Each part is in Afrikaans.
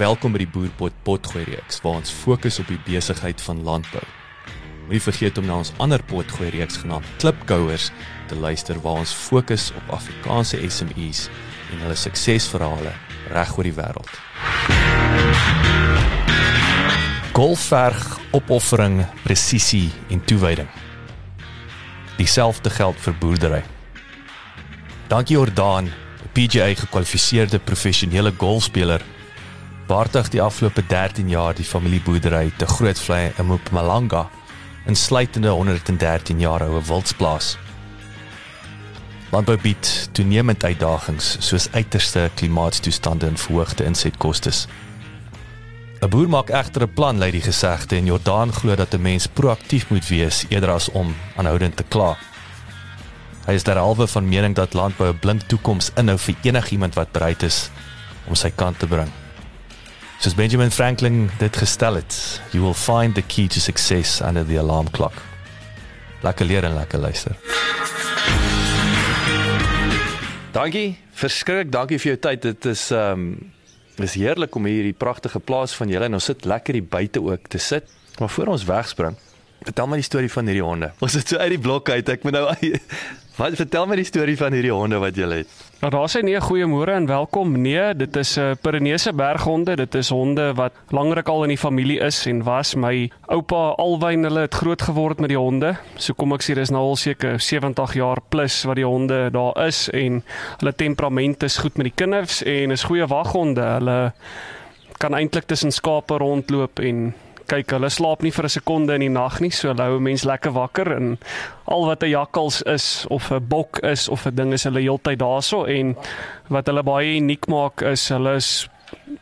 Welkom by die Boerpot Potgooi reeks waar ons fokus op die besigheid van landbou. Moenie vergeet om na ons ander potgooi reeks genaamd Klipkouers te luister waar ons fokus op Afrikaanse SMEs en hulle suksesverhale reg oor die wêreld. Golfverg, opoffering, presisie en toewyding. Dieselfde geld vir boerdery. Dankie Jordaan, 'n PGA gekwalifiseerde professionele golfspeler. Baartig die afgelope 13 jaar die familieboerdery te Grootvlei in Mpumalanga, insluitende 113 jaar oue wildsplaas. Landbou bied toenemend uitdagings soos uiterste klimaatstoestande en verhoogde insetkostes. 'n Boer maak egter 'n plan, lei die gesegde en Jordaan glo dat 'n mens proaktief moet wees eerder as om aanhoudend te kla. Hy is derhalwe van mening dat landbou 'n blink toekoms inhou vir enigiemand wat bereid is om sy kant te bring. Soos Benjamin Franklin dit gestel het, you will find the key to success under the alarm clock. Lekker leer en lekker luister. Dankie, verskrik, dankie vir jou tyd. Dit is ehm um, dis heerlik om hier hierdie pragtige plaas van julle en ons sit lekker hier buite ook te sit. Maar voor ons wegspring, vertel my die storie van hierdie honde. Ons het so uit die blok uit. Ek moet nou Wat vertel my die storie van hierdie honde wat jy het. Nou daar sê nee, goeiemôre en welkom. Nee, dit is 'n uh, Pyreneese berghonde. Dit is honde wat lanklik al in die familie is en was. My oupa Alwyn, hulle het groot geword met die honde. So kom ek sê dis nou al seker 70 jaar plus wat die honde daar is en hulle temperament is goed met die kinders en is goeie waghonde. Hulle kan eintlik tussen skape rondloop en kyk, hulle slaap nie vir 'n sekonde in die nag nie, so hulle hou mense lekker wakker en al wat 'n jakkals is of 'n bok is of 'n ding is hulle heeltyd daarso en wat hulle baie uniek maak is hulle is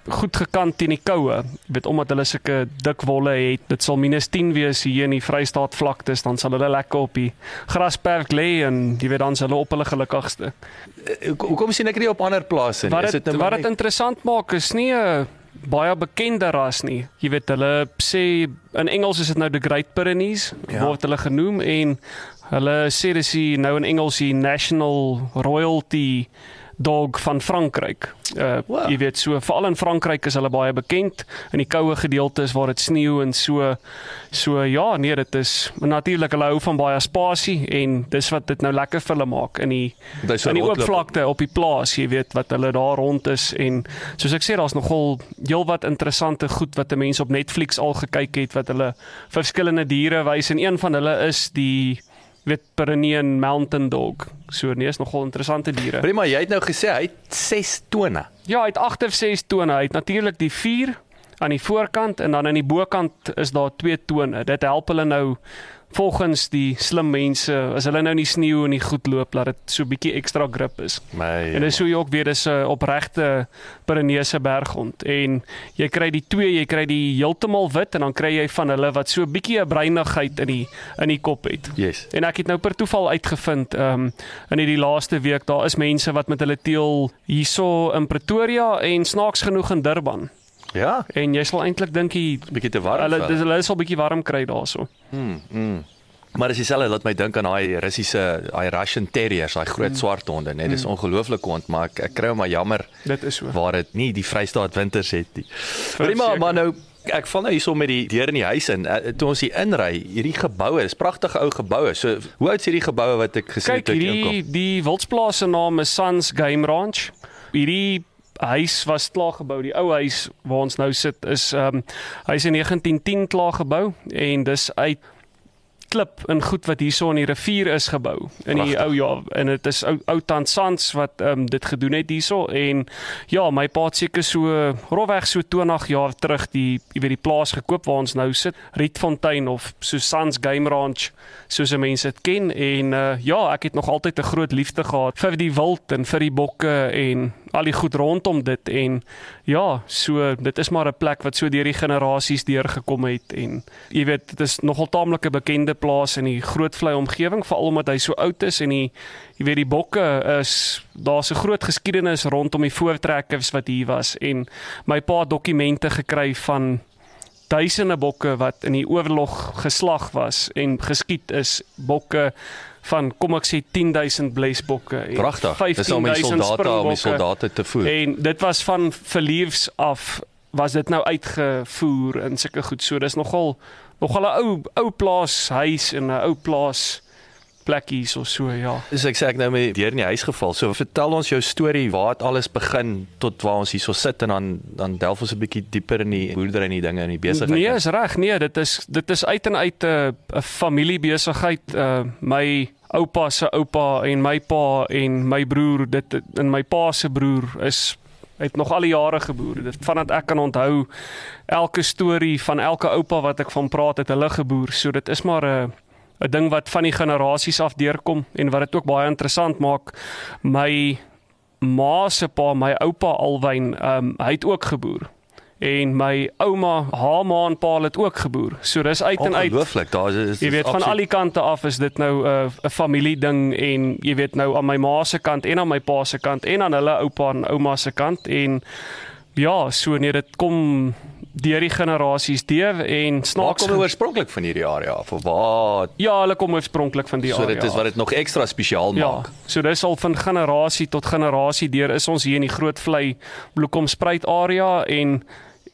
goed gekant teen die koue. Jy weet omdat hulle sulke dik wolle het, dit sal minus 10 wees hier in die Vrystaat vlaktes, dan sal hulle lekker op die grasperk lê en jy weet dan is hulle op hulle gelukkigste. Eh, hoekom sien ek dit op ander plase nie? Is dit nou Wat dit interessant maak is nie 'n baie bekende ras nie. Jy weet hulle sê in Engels is dit nou the Great Pyrenees ja. word hulle genoem en hulle sê dis nou in Engels die National Royalty dog van Frankryk. Uh wow. jy weet so veral in Frankryk is hulle baie bekend in die koue gedeeltes waar dit sneeu en so so ja nee dit is natuurlik hulle hou van baie spasie en dis wat dit nou lekker vir hulle maak in die in die oop vlakte op die plaas jy weet wat hulle daar rond is en soos ek sê daar's nogal heelwat interessante goed wat 'n mens op Netflix al gekyk het wat hulle verskillende diere wys en een van hulle is die weet Pyrenean Mountain Dog. So nee, is nogal interessante diere. Prima, jy het nou gesê hy het 6 tone. Ja, hy het 8 of 6 tone. Hy het natuurlik die 4 aan die voorkant en dan aan die bokant is daar 2 tone. Dit help hulle nou volgens die slim mense as hulle nou in die sneeu en die goed loop dat dit so bietjie ekstra grip is. My, en dis hoe jy ook weer dis 'n opregte Pyreneese berghond en jy kry die twee, jy kry die heeltemal wit en dan kry jy van hulle wat so bietjie 'n breinigheid in die in die kop het. Yes. En ek het nou per toeval uitgevind um in hierdie laaste week daar is mense wat met hulle teel hierso in Pretoria en snaaks genoeg in Durban. Ja. En jy sal eintlik dink jy bietjie te warm. Hulle dis hulle sal bietjie warm kry daarso. Mm. mm. Maar as jy selfe laat my dink aan daai Russiese daai Russian Terriers, daai groot mm. swart honde, net dis mm. ongelooflik hond, maar ek, ek kry hom maar jammer. Dit is so. Waar dit nie die Vrystaat winters het nie. Prima, maar nou ek val nou hierso met die deur in die huis in. Uh, toe ons hier inry, hierdie geboue, is pragtige ou geboue. So hoe oud is hierdie geboue wat ek gesien het toe ek inkom? Kyk, die die wildsplaas se naam is Suns Game Ranch. Hierdie huis was klaar gebou. Die ou huis waar ons nou sit is ehm um, hy's in 1910 klaar gebou en dis uit klip in goed wat hierso in die rivier is gebou in die Prachtig. ou ja en dit is ou ou Tansans wat ehm um, dit gedoen het hierso en ja my pa het seker so rofweg so 20 jaar terug die jy weet die plaas gekoop waar ons nou sit Rietfontein of Susans Game Ranch soos mense dit ken en uh, ja ek het nog altyd 'n groot liefde gehad vir die wild en vir die bokke en al die goed rondom dit en ja so dit is maar 'n plek wat so deur die generasies deurgekom het en jy weet dit is nogal taamlik 'n bekende plaas in die Grootvlei omgewing veral omdat hy so oud is en die jy weet die bokke is daar's 'n groot geskiedenis rondom die voortrekkers wat hier was en my pa dokumente gekry van duisende bokke wat in die oorlog geslag was en geskiet is bokke van kom ek sê 10000 blesbokke en Pragtig. Dis om die 15000 soldate om die soldate te voer. En dit was van verliefs af was dit nou uitgevoer in sulke goed. So dis nogal nogal 'n ou ou plaas huis en 'n ou plaas plekkies of so ja. Dis ek sê ek nou met deur in die huis geval. So vertel ons jou storie, waar het alles begin tot waar ons hierso sit en dan dan delf ons 'n bietjie dieper in die boerdery en die dinge in die besigheid. Nee, is reg. Nee, dit is dit is uit en uit 'n 'n familiebesigheid. Uh my oupa se oupa en my pa en my broer, dit en my pa se broer is het nog al die jare geboer. Dit vandat ek kan onthou elke storie van elke oupa wat ek van praat het hulle geboer. So dit is maar 'n 'n ding wat van die generasies af deurkom en wat dit ook baie interessant maak. My ma se pa, my oupa Alwyn, ehm um, hy het ook geboer. En my ouma, haar ma en pa het ook geboer. So dis uit en uit. Ongelooflik. Daar is, is Jy weet van al die kante af is dit nou 'n uh, 'n familieding en jy weet nou aan my ma se kant en aan my pa se kant en aan hulle oupa en ouma se kant en ja, so nee dit kom deur die generasies deur en snaaks kom oorspronklik van hierdie area af? Of waar Ja, hulle kom oorspronklik van die so area. dit is wat dit nog ekstra spesiaal Ja, maak. so dis al van generasie tot generasie deur is ons hier in die Groot Vlei Bloekomspruit area en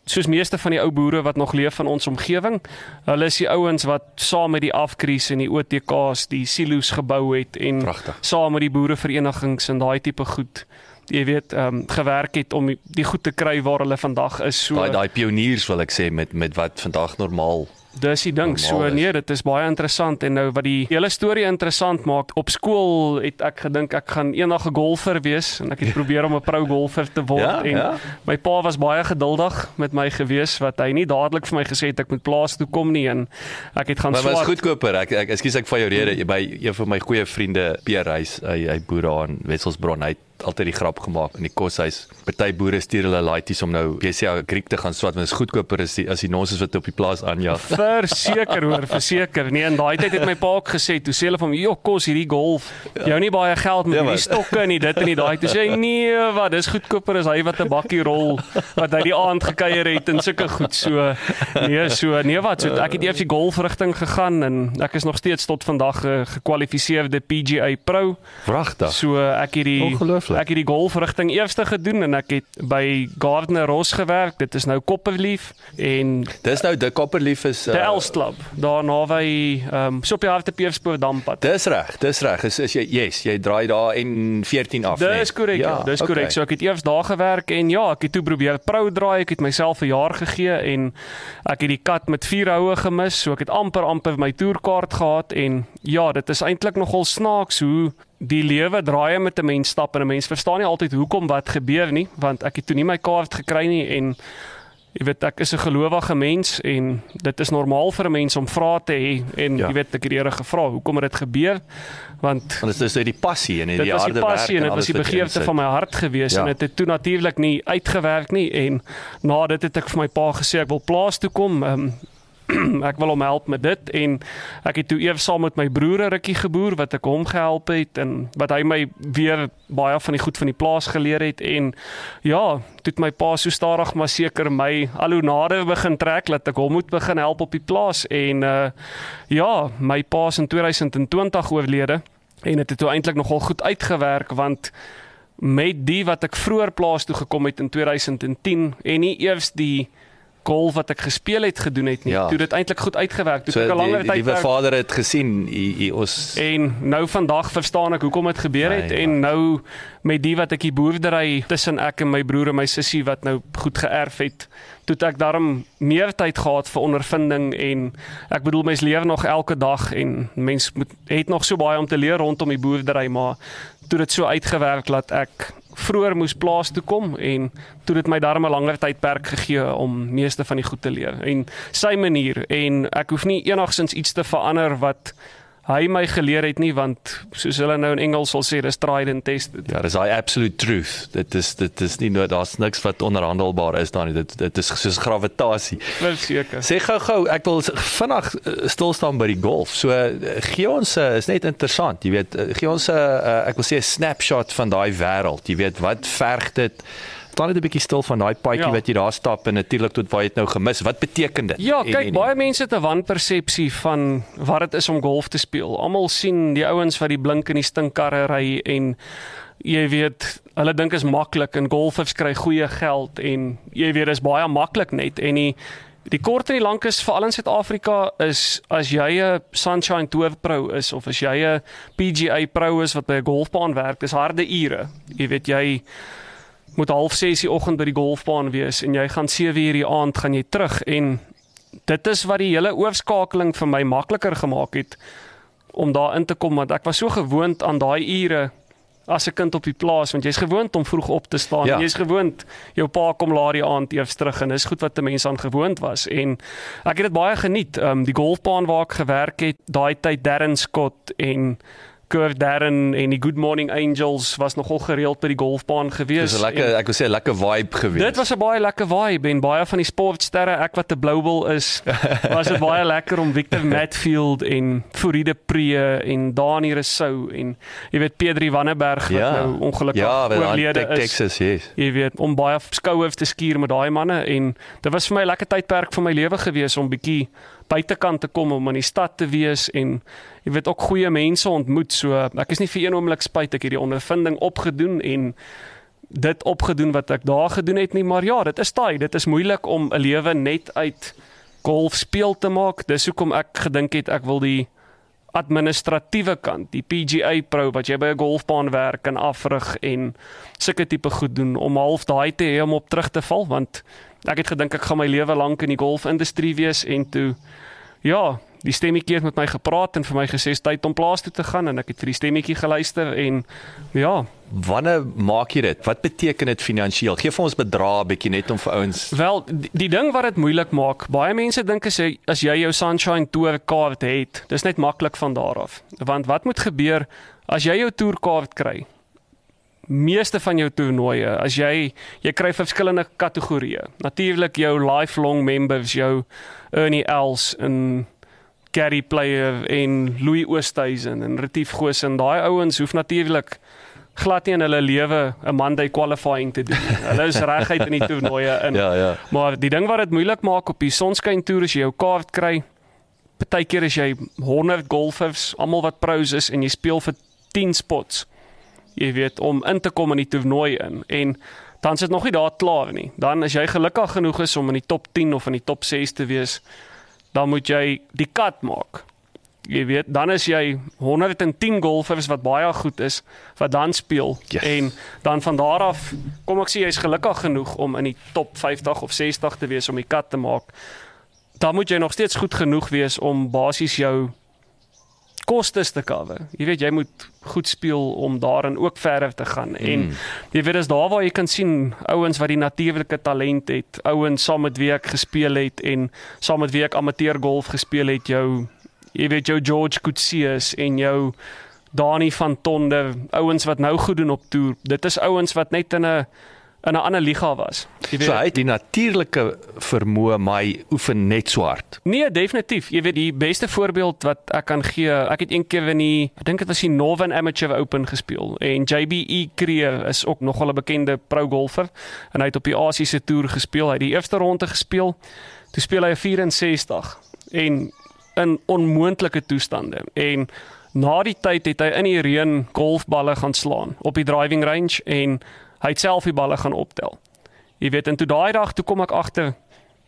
soos meeste van die ou boere wat nog leef in ons omgewing, hulle is die ouens wat saam met die afkries en die OTK's die silo's gebou het en Pragtig. saam met die boereverenigings en daai tipe goed jy weet ehm um, gewerk het om die- goed te kry waar hulle vandag is so Daai daai pioniers wil ek sê met met wat vandag normaal Dis die ding. So Normaal is. nee, dit is baie interessant en nou wat die hele storie interessant maak. Op skool het ek gedink ek gaan eendag 'n golfer wees en ek het probeer om 'n pro golfer te word Ja, en ja. my pa was baie geduldig met my gewees wat hy nie dadelik vir my gesê het ek moet plaas toe kom nie en ek het gaan Maar was swaar. goedkoper. Ek ek ekskuus ek van jou rede by een van my goeie vriende Pierre Reis, hy hy boer daar in Wesselsbron. Hy het altyd die grap gemaak in die koshuis. Party boere stuur hulle laities om nou PCA Griek te gaan swat want dit is goedkoper as die as die nonsens wat op die plaas aanjag. Verseker hoor, verseker. Nee, in daai tyd het my pa ook gesê, toe sê hulle van, "Jo, kos hierdie golf. Jou nie baie geld met Ja, hierdie stokke en die dit en die daai." Toe sê hy, "Nee, wat, dis goedkoper as hy wat 'n bakkie rol wat hy die aand gekuier het en sulke goed." So nee, so nee wat, so ek het eers die golfrigting gegaan en ek is nog steeds tot vandag 'n gekwalifiseerde PGA Pro. Pragtig. So ek het die Ongelooflik. ek het die golfrigting eers gedoen en ek het by Gardner Ross gewerk. Dit is nou Copperleaf en Dis nou die Copperleaf is Die Els Club daar naby ehm um, so op die Hartbeespoort dampad. Dis reg, dis reg. Is is jy yes, jy draai daar en 14 af, Dis korrek, ja, dis okay. korrek. So ek het eers daar gewerk en ja, ek het toe probeer pro draai. Ek het myself 'n jaar gegee en ek het die kat met vier houe gemis. So ek het amper amper my toerkaart gehad en ja, dit is eintlik nogal snaaks hoe die lewe draai met 'n mens stap en 'n mens verstaan nie altyd hoekom wat gebeur nie, want ek het toe nie my kaart gekry nie en Jy weet ek is 'n gelowige mens en dit is normaal vir 'n mens om vrae te hê en Ja. jy weet ek het die Here gevra hoekom het dit gebeur want Want dit is dus die passie en die dit was harde die werk passie en dit was die begeerte van my hart gewees Ja. en dit het toe natuurlik nie uitgewerk nie en na dit het ek vir my pa gesê ek wil plaas toe kom um, ek wil hom help met dit en ek het toe eers saam met my broer 'n rukkie geboer wat ek hom gehelp het en wat hy my weer baie van die goed van die plaas geleer het en ja, toe het my pa so stadig maar seker my al hoe nader begin trek dat ek hom moet begin help op die plaas en uh, ja, my pa is in 2020 oorlede en dit het toe eintlik nogal goed uitgewerk want met die wat ek vroeër plaas toe gekom het in 2010 en nie eers die golf wat ek gespeel het gedoen het nie. Ja. Toe dit eintlik goed uitgewerk. Toe So ek 'n langer die, die tyd liewe vader het gesien hy, hy ons En nou vandag verstaan ek hoekom dit gebeur het Nee, en nou met die wat ek die boerdery tussen ek en my broer en my sussie wat nou goed geërf het, toe ek daarom meer tyd gehad vir ondervinding en ek bedoel mens leer nog elke dag en mens moet het nog so baie om te leer rondom die boerdery, maar toe dit so uitgewerk dat ek vroeër moes plaas toe kom en toe dit my daarmee 'n langer tydperk gegee om meeste van die goed te leer. En sy manier en ek hoef nie enigsins iets te verander wat hy my geleer het nie want soos hulle nou in Engels sal sê dis tried and tested. Ja, dis daai absolute truth. Dit is dit is nie nou daar's niks wat onderhandelbaar is daar nie. Dit dit is soos gravitasie. Verseker. Sê gou-gou, ek wil vinnig uh, stil staan by die golf. So uh, gee ons 'n uh, is net interessant, jy weet, gee ons 'n ek wil sê 'n snapshot van daai wêreld. Jy weet, wat verg dit? Staan net 'n bietjie stil van daai paadjie Ja. wat jy daar stap en natuurlik tot waar jy dit nou gemis. Wat beteken dit? Ja, En- kyk, en- baie mense het 'n wanpersepsie van wat dit is om golf te speel. Almal sien die ouens wat die blink in die stinkkarre ry en jy weet, hulle dink is maklik en golfers kry goeie geld en jy weet dis baie maklik net en die die kort en die lank is veral in Suid-Afrika is as jy 'n Sunshine Tour Pro is of as jy 'n PGA Pro is wat by 'n golfbaan werk, dis harde ure. Jy weet jy moet half 6 die oggend by die golfbaan wees en jy gaan 7 uur die aand gaan jy terug en dit is wat die hele oorskakeling vir my makliker gemaak het om daar in te kom want ek was so gewoond aan daai ure as 'n kind op die plaas want jy's gewoond om vroeg op te staan Ja. jy's gewoond jou pa kom laat die aand eers terug en dis goed wat 'n mens aan gewoond was en ek het dit baie geniet um, die golfbaan waar ek gewerk het daai tyd Darren Scott en Curve Darren en die Good Morning Angels was nogal gereeld by die golfbaan gewees Dis 'n lekker ek wil sê 'n lekker vibe gewees. Dit was 'n baie lekker vibe en baie van die sportsterre, ek wat 'n Bloubil is, was dit baie lekker om Victor Matfield en Furide Pre en Dani Rousseau en jy weet Pedri Vanneberg wat nou ongelukkig ja, oorlede is. Texas, yes. Jy weet om baie skouers te skuur met daai manne en dit was vir my 'n lekker tydperk van my lewe gewees om bietjie buitekant te kom om in die stad te wees en jy weet ook goeie mense ontmoet. So ek is nie vir een oomblik spyt ek hierdie ondervinding opgedoen en dit opgedoen wat ek daar gedoen het nie, maar ja, dit is taai. Dit is moeilik om 'n lewe net uit golf speel te maak. Dis hoekom ek gedink het ek wil die administratiewe kant, die PGA Pro wat jy by 'n golfbaan werk en afrig en sulke tipe goed doen om half daai te hê om op terug te val want ek het gedink ek gaan my lewe lank in die golfindustrie wees en toe ja, die stemmetjie het met my gepraat en vir my gesê tyd om plaas toe te gaan en ek het vir die stemmetjie geluister en ja, Wanneer maak jy dit? Wat beteken dit finansiëel? Gee vir ons bedrae bietjie net om vir ouens Wel, die, die ding wat dit moeilik maak, baie mense dink as jy as jy jou Sunshine Tour kaart het, dis net maklik van daar af. Want wat moet gebeur as jy jou toerkaart kry? Meeste van jou toernooie, as jy jy kry verskillende kategorieë. Natuurlik jou lifelong members, jou Ernie Els en Gary Player en Louis Oosthuizen en Retief Goosen, daai ouens hoef natuurlik glad nie in hulle lewe 'n Monday qualifying te doen. Hulle is reguit in die toernooie in. Ja, ja. Maar die ding wat dit moeilik maak op die sonskyn toer as jy jou kaart kry, partykeer as jy 100 golfers, almal wat pros is en jy speel vir 10 spots. Jy weet om in te kom in die toernooi in en dan sit nog nie daar klaar nie. Dan as jy gelukkig genoeg is om in die top 10 of in die top 6 te wees, dan moet jy die cut maak. Jy weet, dan is jy 110 golfers wat baie goed is wat dan speel Yes. en dan van daar af kom ek sê jy's gelukkig genoeg om in die top 50 of 60 te wees om die cut te maak. Dan moet jy nog steeds goed genoeg wees om basies jou kostes te cover. Jy weet jy moet goed speel om daarin ook verder te gaan. En Mm. jy weet dis daar waar jy kan sien ouens wat die natuurlike talent het, ouens saam met wie ek gespeel het en saam met wie ek amateur golf gespeel het, jou jy weet jou George Coetzee en jou Dani van Tonder, ouens wat nou goed doen op toer. Dit is ouens wat net in 'n in 'n ander liga was. Jy weet So hy het die natuurlike vermoë, maar hy oefen net so hard. Nee, definitief. Jy weet die beste voorbeeld wat ek kan gee, ek het een keer in die ek dink dit was die Northern Amateur Open gespeel en JBE Creer is ook nogal 'n bekende pro golfer en hy het op die Asiese toer gespeel. Hy het die eerste ronde gespeel. Toe speel hy 'n 64 en in onmoontlike toestande en na die tyd het hy in die reën golfballe gaan slaan op die driving range en hy het self die balle gaan optel. Jy weet en toe daai dag toe kom ek agter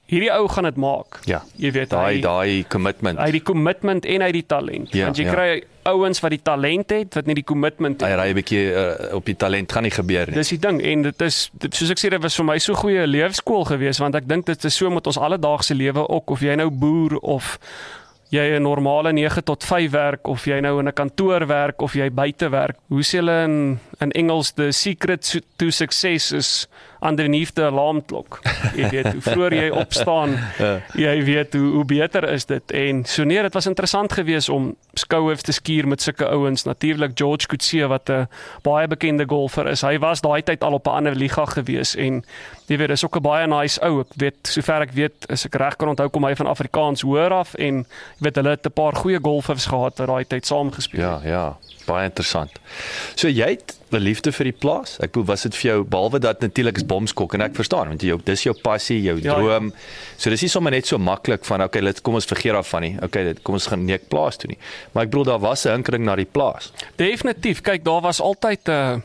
hierdie ou gaan dit maak. Ja. Jy weet Daai hy daai commitment. hy het die commitment en hy het die talent. Ja, Want jy ja. kry ouens wat die talent het wat nie die commitment Hy het. ry 'n bietjie uh, op die talent gaan nie gebeur nie. Dis die ding en dit is dit, soos ek sê dit was vir my so goeie leefskool geweest want ek dink dit is so met ons alledaagse lewe ook of jy nou boer of jy 'n normale 9 tot 5 werk of jy nou in 'n kantoor werk of jy buite werk. Hoe sê hulle in in Engels the secret to success is underneath the alarm clock. Jy weet hoe vroeër jy opstaan, Ja. jy weet hoe hoe beter is dit en so nee, dit was interessant geweest om skouhoof te skuur met sulke ouens. Natuurlik George Coetzee wat 'n baie bekende golfer is. Hy was daai tyd al op 'n ander liga geweest en jy weet, dis ook 'n baie nice ou. Ek weet sover ek weet, as ek reg kan onthou kom hy van Afrikaans hoër af en jy weet hulle het 'n paar goeie golfers gehad wat daai tyd saam gespeel. Ja, ja, baie interessant. So jy het 'n liefde vir die plaas. Ek bedoel, was dit vir jou behalwe dat natuurlik is bomskok en ek verstaan want jy jou dis jou passie, jou Ja, ja. droom. So dis nie sommer net so maklik van okay, let kom ons vergeet daarvan nie. Okay, dit kom ons gaan neek plaas toe nie. Maar ek bedoel daar was 'n hinkering na die plaas. Definitief. Kyk, daar was altyd 'n uh,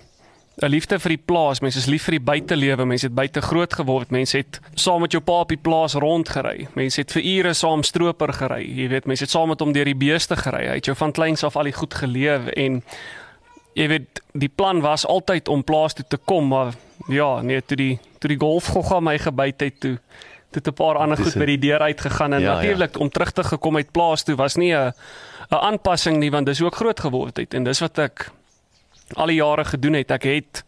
'n liefde vir die plaas. Mense is lief vir die buitelewe. Mense het buite groot geword. Mense het saam met jou pa op die plaas rondgery. Mense het vir ure saam stroper gery. Jy weet, mense het saam met hom deur die beeste gery. Hy het jou van kleins af al die goed geleef en jy weet, die plan was altyd om plaas toe te kom, maar ja, nee, toe die toe die golfgogga my gebyt het toe toe het 'n paar ander goed by die deur uitgegaan en Ja, ja. natuurlik om terug te gekom uit plaas toe was nie 'n 'n aanpassing nie want dis ek groot geword het en dis wat ek al die jare gedoen het. Ek het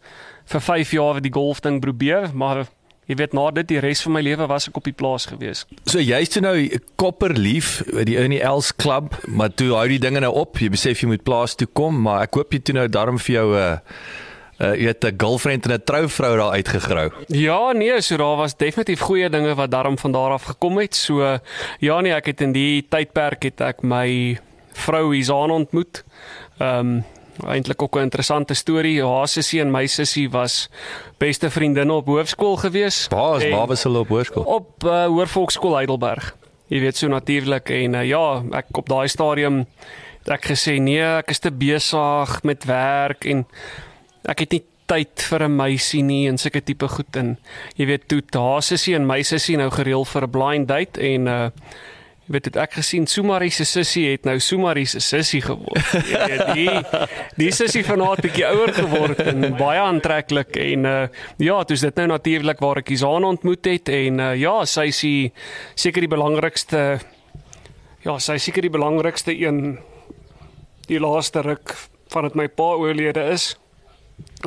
vir 5 jaar die golf ding probeer, maar jy weet na dit die res van my lewe was ek op die plaas gewees. So jy's toe nou kopperlief by die Ernie Els klub, maar toe hou die dinge nou op. Jy besef jy moet plaas toe kom, maar ek hoop jy toe nou darm vir jou 'n uh, uh, jy het 'n girlfriend en 'n trouvrou daar uitgegrou. Ja, nee, so daar was definitief goeie dinge wat daarom van daar af gekom het. So ja nee, ek het in die tydperk het ek my vrou Izaan ontmoet. Ehm um, eintlik ook 'n interessante storie. Haar sussie en my sussie was beste vriendinne op hoërskool gewees. Waar is waar was hulle op hoërskool? op uh, Hoërvolksskool Heidelberg. Jy weet so natuurlik en uh, ja, ek op daai stadium het ek gesê nee, ek is te besig met werk en ek het nie tyd vir 'n meisie nie en sulke tipe goed en jy weet toe haar sussie en my sussie nou gereël vir 'n blind date en uh Jy weet het ek gesien Sumari se sussie het nou Sumari se sussie geword. Weet die die sussie van haar het bietjie ouer geword en baie aantreklik en uh ja, dis dit nou natuurlik waar ek Isaan ontmoet het en uh ja, sy is die seker die belangrikste ja, sy is seker die belangrikste een die laaste ruk van dit my pa oorlede is.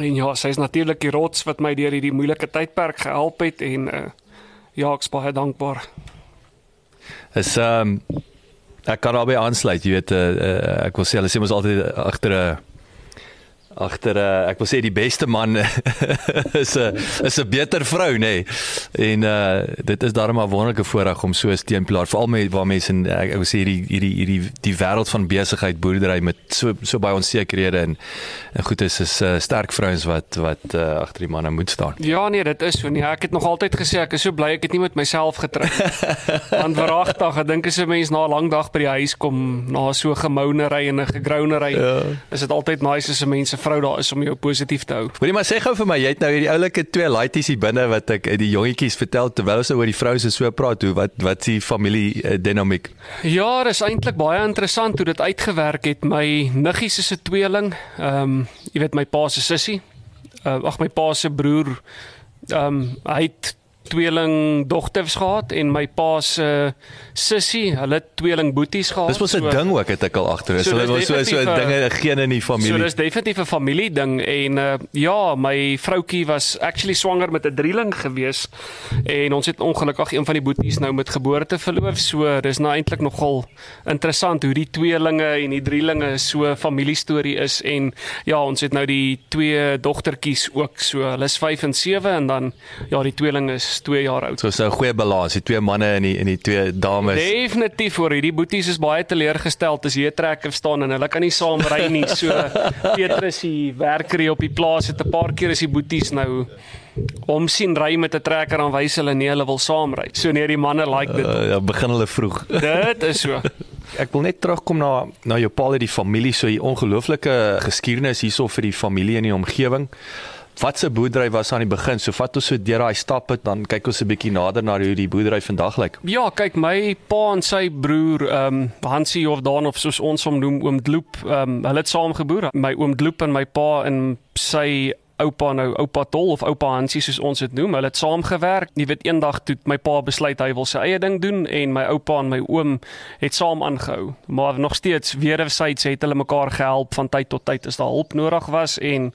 En ja, sy is natuurlik die rots wat my deur hierdie moeilike tydperk gehelp het en uh ja, ek's baie dankbaar. Is ehm um, ek kan daarbey aansluit, jy weet uh, uh, ek wil sê hulle sê mos altyd agter 'n agter 'n ek wil sê die beste man is 'n is 'n beter vrou nê. Nee. En uh dit is daarom 'n wonderlike voorreg om so 'n steunpilaar veral met waar mense in ek, ek wil sê hierdie hierdie hierdie die wêreld van besigheid boerdery met so so baie onsekerhede en en goed is is uh, sterk vrouens wat wat uh, agter die manne moet staan. Ja nee, dit is so nie. Ek het nog altyd gesê ek is so bly ek het nie met myself getrou nie. Want verragtig, ek dink as 'n mens na 'n lang dag by die huis kom, na so gemounery en 'n gegrounery, Ja. is dit altyd nice as 'n mens se vrou daar is om jou positief te hou. Hoorie maar sê gou vir my, jy het nou hierdie oulike twee laities hier binne wat ek eh, die jongetjies vertel terwyl ons nou oor die vroue se so praat hoe wat wat die familie uh, dinamiek? Ja, dis eintlik baie interessant hoe dit uitgewerk het. My niggies is 'n tweeling. Ehm, um, jy weet my pa se sussie. Uh, ag my pa se broer. Ehm, um, hy het tweeling dogters gehad en my pa se sussie, hulle tweeling boeties gehad. Dis mos 'n ding ook het ek al agter. So So, hulle was so so definitief, uh, dinge geen in die So familie. dis definitief 'n familie ding en uh, ja, my vroutjie was actually swanger met 'n drieling gewees en ons het ongelukkig een van die boeties nou met geboorte verloor. So dis nou eintlik nogal interessant hoe die tweelinge en die drielinge so 'n familiestorie is en ja, ons het nou die twee dogtertjies ook. So hulle is 5 en 7 en dan ja, die tweeling is 2 jaar oud. So so 'n goeie balans, die twee manne en die en die twee dames. Definitief hoor, hierdie boeties is baie teleurgestel as hier trekker staan en hulle kan nie saam ry nie. So Petrus die werker hier op die plaas het 'n paar keer as die boeties nou om sien ry met 'n trekker dan wys hulle nee, hulle wil saam ry. So nee, die manne like dit. Uh, ja, begin hulle vroeg. Dit is so. Ek wil net terugkom na na jou pa en die familie, so 'n ongelooflike geskiedenis hierso vir die familie in die omgewing. Wat se boerdery was aan die begin? So vat ons so deur daai stappe dan kyk ons 'n bietjie nader na hoe die boerdery vandag lyk. Ja, kyk my pa en sy broer, ehm um, Hansie of Dan of soos ons hom noem, oom Dloep, ehm um, hulle het saam geboer. My oom Dloep en my pa en sy oupa nou oupa Tol of oupa Hansie soos ons dit noem. Hulle het saamgewerk. Jy weet eendag toe my pa besluit hy wil sy eie ding doen en my oupa en my oom het saam aangehou. Maar nog steeds wederwysig het hulle mekaar gehelp van tyd tot tyd as daar hulp nodig was en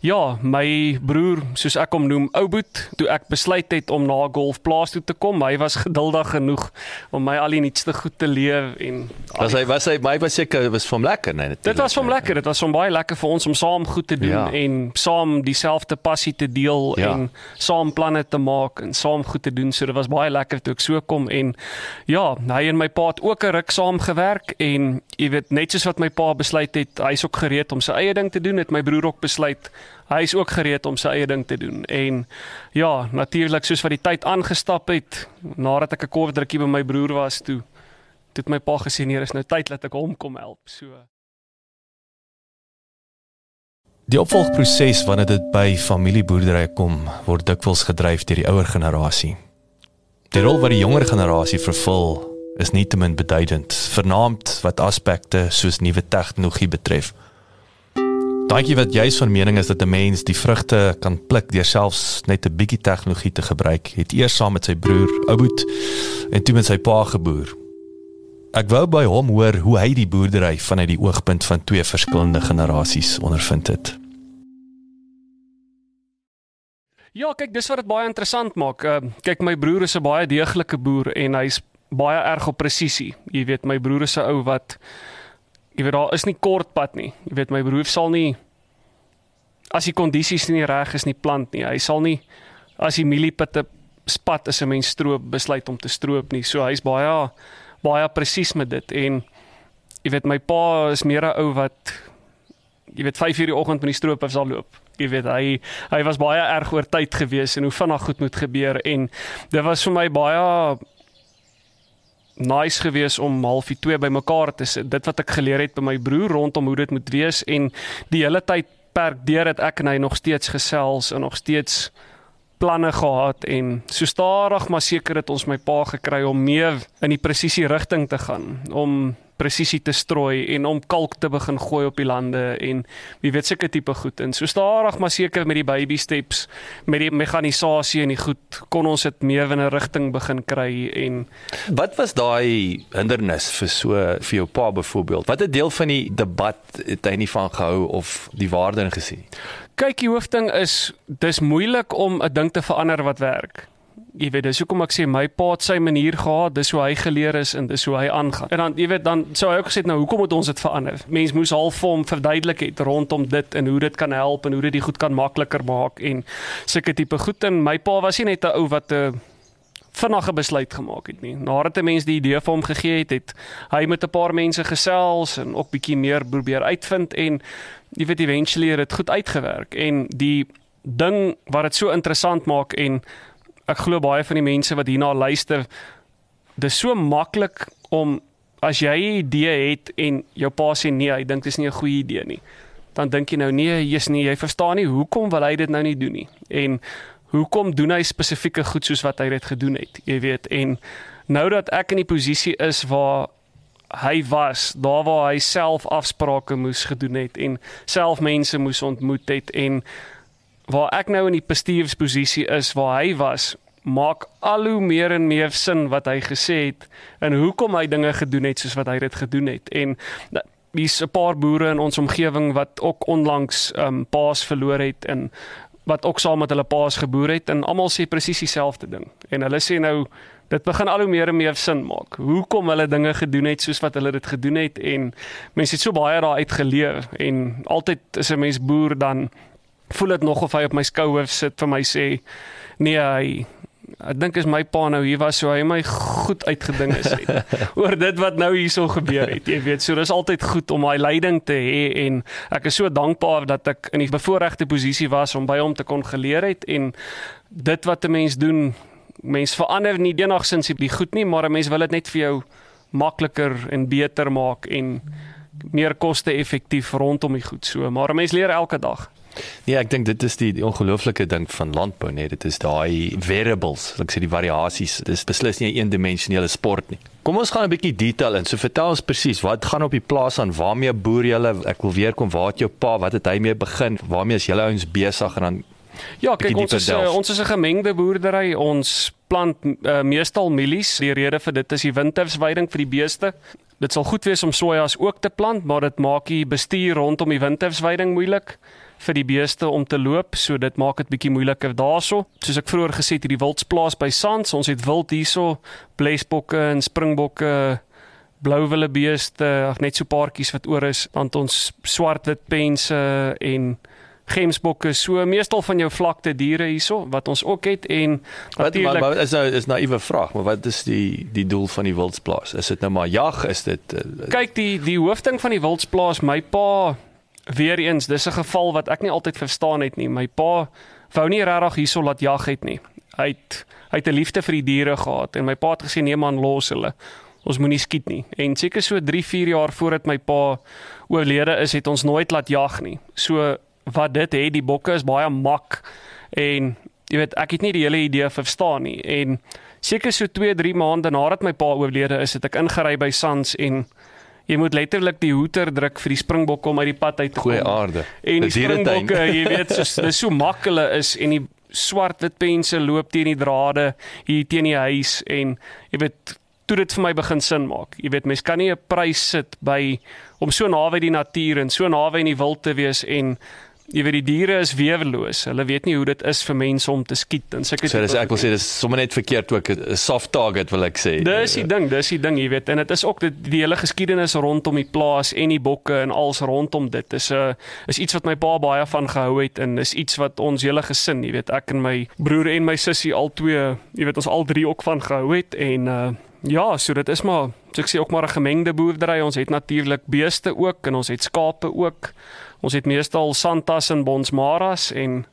ja, my broer soos ek hom noem, Ouboet, toe ek besluit het om na golfplaas toe te kom, hy was geduldig genoeg om my al die nuutste goed te leer en was hy was hy my was seker was hom lekker nee. Dit was hom lekker. Dit was hom baie lekker vir ons om saam goed te doen ja. en saam dieselfde passie te deel ja. en saam planne te maak en saam goed te doen. So dit was baie lekker toe ek so kom en ja, hy en my pa het ook 'n ruk saam gewerk en jy weet net soos wat my pa besluit het, hy's ook gereed om sy eie ding te doen, het my broer ook besluit hy is ook gereed om sy eie ding te doen. En ja, natuurlik soos wat die tyd aangestap het, nadat ek 'n kort drukkie by my broer was toe, het my pa gesê nee, is nou tyd dat ek hom kom help. So Die opvolgproses wanneer dit by familieboerderye kom, word dikwels gedryf deur die ouer generasie. Die rol wat die jonger generasie vervul, is nie te min beduidend, vernaamd wat aspekte soos nuwe tegnologie betref. Dankie wat jy van mening is dat 'n mens die vrugte kan pluk deur selfs net 'n bietjie tegnologie te gebruik. Het eers saam met sy broer Ouboet en toe met sy pa geboer. Ek wou by hom hoor hoe hy die boerdery vanuit die oogpunt van twee verskillende generasies ondervind het. Ja, kyk, dis wat dit baie interessant maak. Uh, kyk, my broer is 'n baie deeglike boer en hy's baie erg op presisie. Jy weet, my broer is 'n ou wat jy weet daar is nie kort pad nie. Jy weet my broer sal nie as die kondisies nie reg is nie plant nie. Hy sal nie as die mieliepitte spat as 'n mens stroop besluit om te stroop nie. So hy's baie baie presies met dit en jy weet my pa is meer 'n ou wat jy weet 5:00 die oggend met die stroop af sal loop. Jy weet hy hy was baie erg oor tyd gewees en hoe vinnig goed moet gebeur en dit was vir my baie nice gewees om halfie 2 bymekaar te sit. Dit wat ek geleer het by my broer rondom hoe dit moet wees en die hele tyd perk deur dat ek en hy nog steeds gesels en nog steeds planne gehad en so stadig maar seker het ons my pa gekry om meer in die presisie rigting te gaan om presisie te strooi en om kalk te begin gooi op die lande en wie weet sulke tipe goed. En so stadig maar seker met die baby steps met die mekanisasie en die goed kon ons dit meer in 'n rigting begin kry en wat was daai hindernis vir so vir jou pa byvoorbeeld? Wat 'n deel van die debat het hy nie van gehou of die waarde ingesien kyk die hoofding is dis moeilik om 'n ding te verander wat werk. Jy weet dis hoekom ek sê my pa het sy manier gehad dis hoe hy geleer is en dis hoe hy aangaan. En dan jy weet dan sou hy ook gesê nou hoekom moet ons dit verander? Mens moes half vir hom verduidelik het rondom dit en hoe dit kan help en hoe dit die goed kan makliker maak en sulke tipe goed. En my pa was nie net 'n ou wat 'n vinnige besluit gemaak het nie nadat 'n mens die idee vir hom gegee het het hy met 'n paar mense gesels en ook bietjie meer probeer uitvind en jy weet eventually het dit goed uitgewerk en die ding wat dit so interessant maak en ek glo baie van die mense wat hierna luister dis so maklik om as jy 'n idee het en jou pa sê nee, hy dink dit is nie 'n goeie idee nie. Dan dink jy nou nee, jy's nie, jy verstaan nie hoekom wil hy dit nou nie doen nie. En hoekom doen hy spesifieke goed soos wat hy dit gedoen het? Jy weet en nou dat ek in die posisie is waar hy was, daar waar hy self afsprake moes gedoen het en self mense moes ontmoet het en waar ek nou in die bestuursposisie is waar hy was, maak al hoe meer en meer sin wat hy gesê het en hoekom hy dinge gedoen het soos wat hy dit gedoen het. En hier's 'n paar boere in ons omgewing wat ook onlangs ehm um, paas verloor het en wat ook saam met hulle paas geboer het en almal sê presies dieselfde ding. En hulle sê nou dit begin al hoe meer en meer sin maak. Hoekom hulle dinge gedoen het soos wat hulle dit gedoen het en mense het so baie daaruit geleer en altyd as 'n mens boer dan voel dit nog of hy op my skouer sit vir my sê nee hy ek dink is my pa nou hier was so hy my goed uitgeding is het oor dit wat nou hierso gebeur het jy weet. So dis altyd goed om daai leiding te hê en ek is so dankbaar dat ek in die bevoordeelde posisie was om by hom te kon geleer het en dit wat 'n mens doen mens verander nie enigsins die goed nie maar 'n mens wil dit net vir jou makliker en beter maak en meer koste effektief rondom die goed. So maar 'n mens leer elke dag Nee, ek dink dit is die, die ongelooflike ding van landbou, nee, dit is daai variables, ek sê die variasies. Dit is beslis nie 'n eendimensionele sport nie. Kom ons gaan 'n bietjie detail in. So vertel ons presies, wat gaan op die plaas aan? Waarmee boer julle? Ek wil weer kom, waar het jou pa, wat het hy mee begin? Waarmee is julle ouens besig en dan Ja, kyk ons is uh, ons is 'n gemengde boerdery. Ons plant uh, meestal mielies. Die rede vir dit is die wintersweiding vir die beeste. Dit sal goed wees om sojas ook te plant, maar dit maak die bestuur rondom die wintersweiding moeilik vir die beeste om te loop, so dit maak dit bietjie moeiliker daarso. Soos ek vroeër gesê het, hierdie wildsplaas by Sands, ons het wild hierso, blesbokke en springbokke, blouwille beeste, net so paartjies wat oor is, want ons swartwit pense en gemsbokke. So meestal van jou vlakte diere hierso wat ons ook het en natuurlik wat is nou is naïewe vraag maar wat is die die doel van die wildsplaas? Is dit nou maar jag? Is dit uh, kyk die die hoofding van die wildsplaas my pa weer eens dis 'n geval wat ek nie altyd verstaan het nie. My pa wou nie regtig hierso laat jag het nie. Hy het hy het 'n liefde vir die diere gehad en my pa het gesê nee man los hulle. Ons moenie skiet nie. En seker so 3 4 jaar voordat my pa oorlede is het ons nooit laat jag nie. So wat dit het die bokke is baie mak en jy weet ek het nie die hele idee verstaan nie. En seker so 2 3 maande nadat my pa oorlede is het ek ingery by Sans en jy moet letterlik die hoeter druk vir die springbokke om uit die pad uit te kom. Goeie aarde. En die springbokke, jy weet, so dis so maklik is en die swart wit pense loop teen die drade hier teen die huis en jy weet toe dit vir my begin sin maak. Jy weet mens kan nie 'n prys sit by om so naby die natuur en so naby in die wild te wees en jy weet die diere is weerloos. Hulle weet nie hoe dit is vir mense om te skiet en sulke So dis ek wil sê dis sommer net verkeerd ook 'n soft target wil ek sê. Dis die ding, dis die ding, jy weet en dit is ook die, die hele geskiedenis rondom die plaas en die bokke en als rondom dit. Dis 'n uh, is iets wat my pa baie van gehou het en is iets wat ons hele gesin, jy weet, ek en my broer en my sussie al twee, jy weet ons al drie ook van gehou het en uh Ja, so dit is maar, so ek sê ook maar 'n gemengde boerdery. Ons het natuurlik beeste ook en ons het skape ook. Ons het meestal santas en bonsmaras en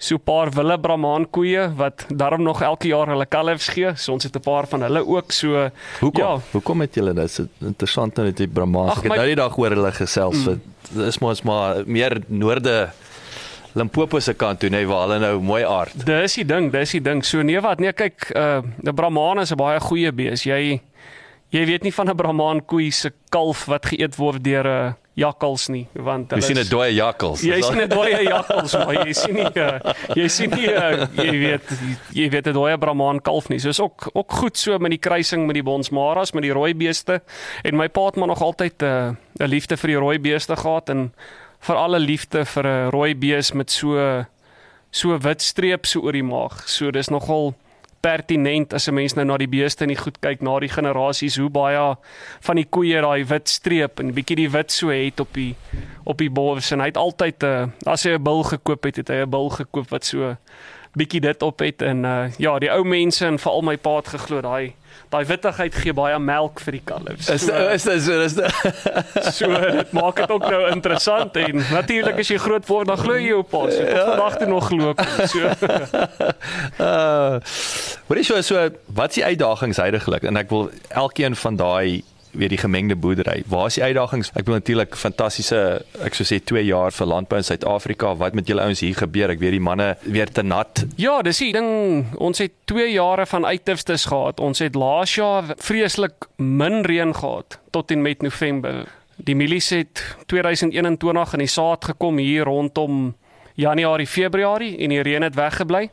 so 'n paar wille brahman koeie wat daarom nog elke jaar hulle kalfs gee. So ons het 'n paar van hulle ook. So hoekom, ja, hoekom het julle dit? Interessant net die brahmans. Ek het my, nou die dag hoor hulle gesels. Mm. Dit is mos maar meer noorde Limpopo se kant toe, nee, waar hulle nou mooi aard. Dis die ding, dis die ding. So nee wat, nee kyk, uh 'n brahman is 'n baie goeie bees. Jy jy weet nie van 'n brahman koe se kalf wat geëet word deur 'n jakkals nie want jy sien 'n dooie jakkals jy sien 'n dooie jakkals maar jy sien nie uh, jy sien nie uh, jy weet jy weet 'n dooie brahman kalf nie. So is ook ook goed so met die kruising met die bonsmaras met die rooi beeste. En my pa het maar nog altyd 'n uh, liefde vir die rooi beeste gehad en vir alle liefde vir 'n rooi bees met so so wit streep so oor die maag. So dis nogal pertinent as 'n mens nou na die beeste en die goed kyk na die generasies hoe baie van die koeie daai wit streep en bietjie die wit so het op die op die bors en hy het altyd 'n uh, as hy 'n bil gekoop het, het hy 'n bil gekoop wat so bietjie dit op het en uh, ja, die ou mense en veral my pa het geglo daai daai wittigheid gee baie melk vir die kalfs. So, is is is is, is so dit maak dit ook nou interessant en natuurlik as jy groot word dan glo jy op pas. Ek het vandag toe nog glo. So. uh, wat is so so wat is die uitdagings heidaglik en ek wil elkeen van daai weer die gemengde boerdery. Waar is die uitdagings? Ek bedoel natuurlik fantastiese ek sou sê 2 jaar vir landbou in Suid-Afrika. Wat met julle ouens hier gebeur? Ek weet die manne weer te nat. Ja, dis die ding. Ons het 2 jare van uiterstes gehad. Ons het laas jaar vreeslik min reën gehad tot en met November. Die mielies het 2021 in die saad gekom hier rondom Januarie, Februarie en die reën het weggebly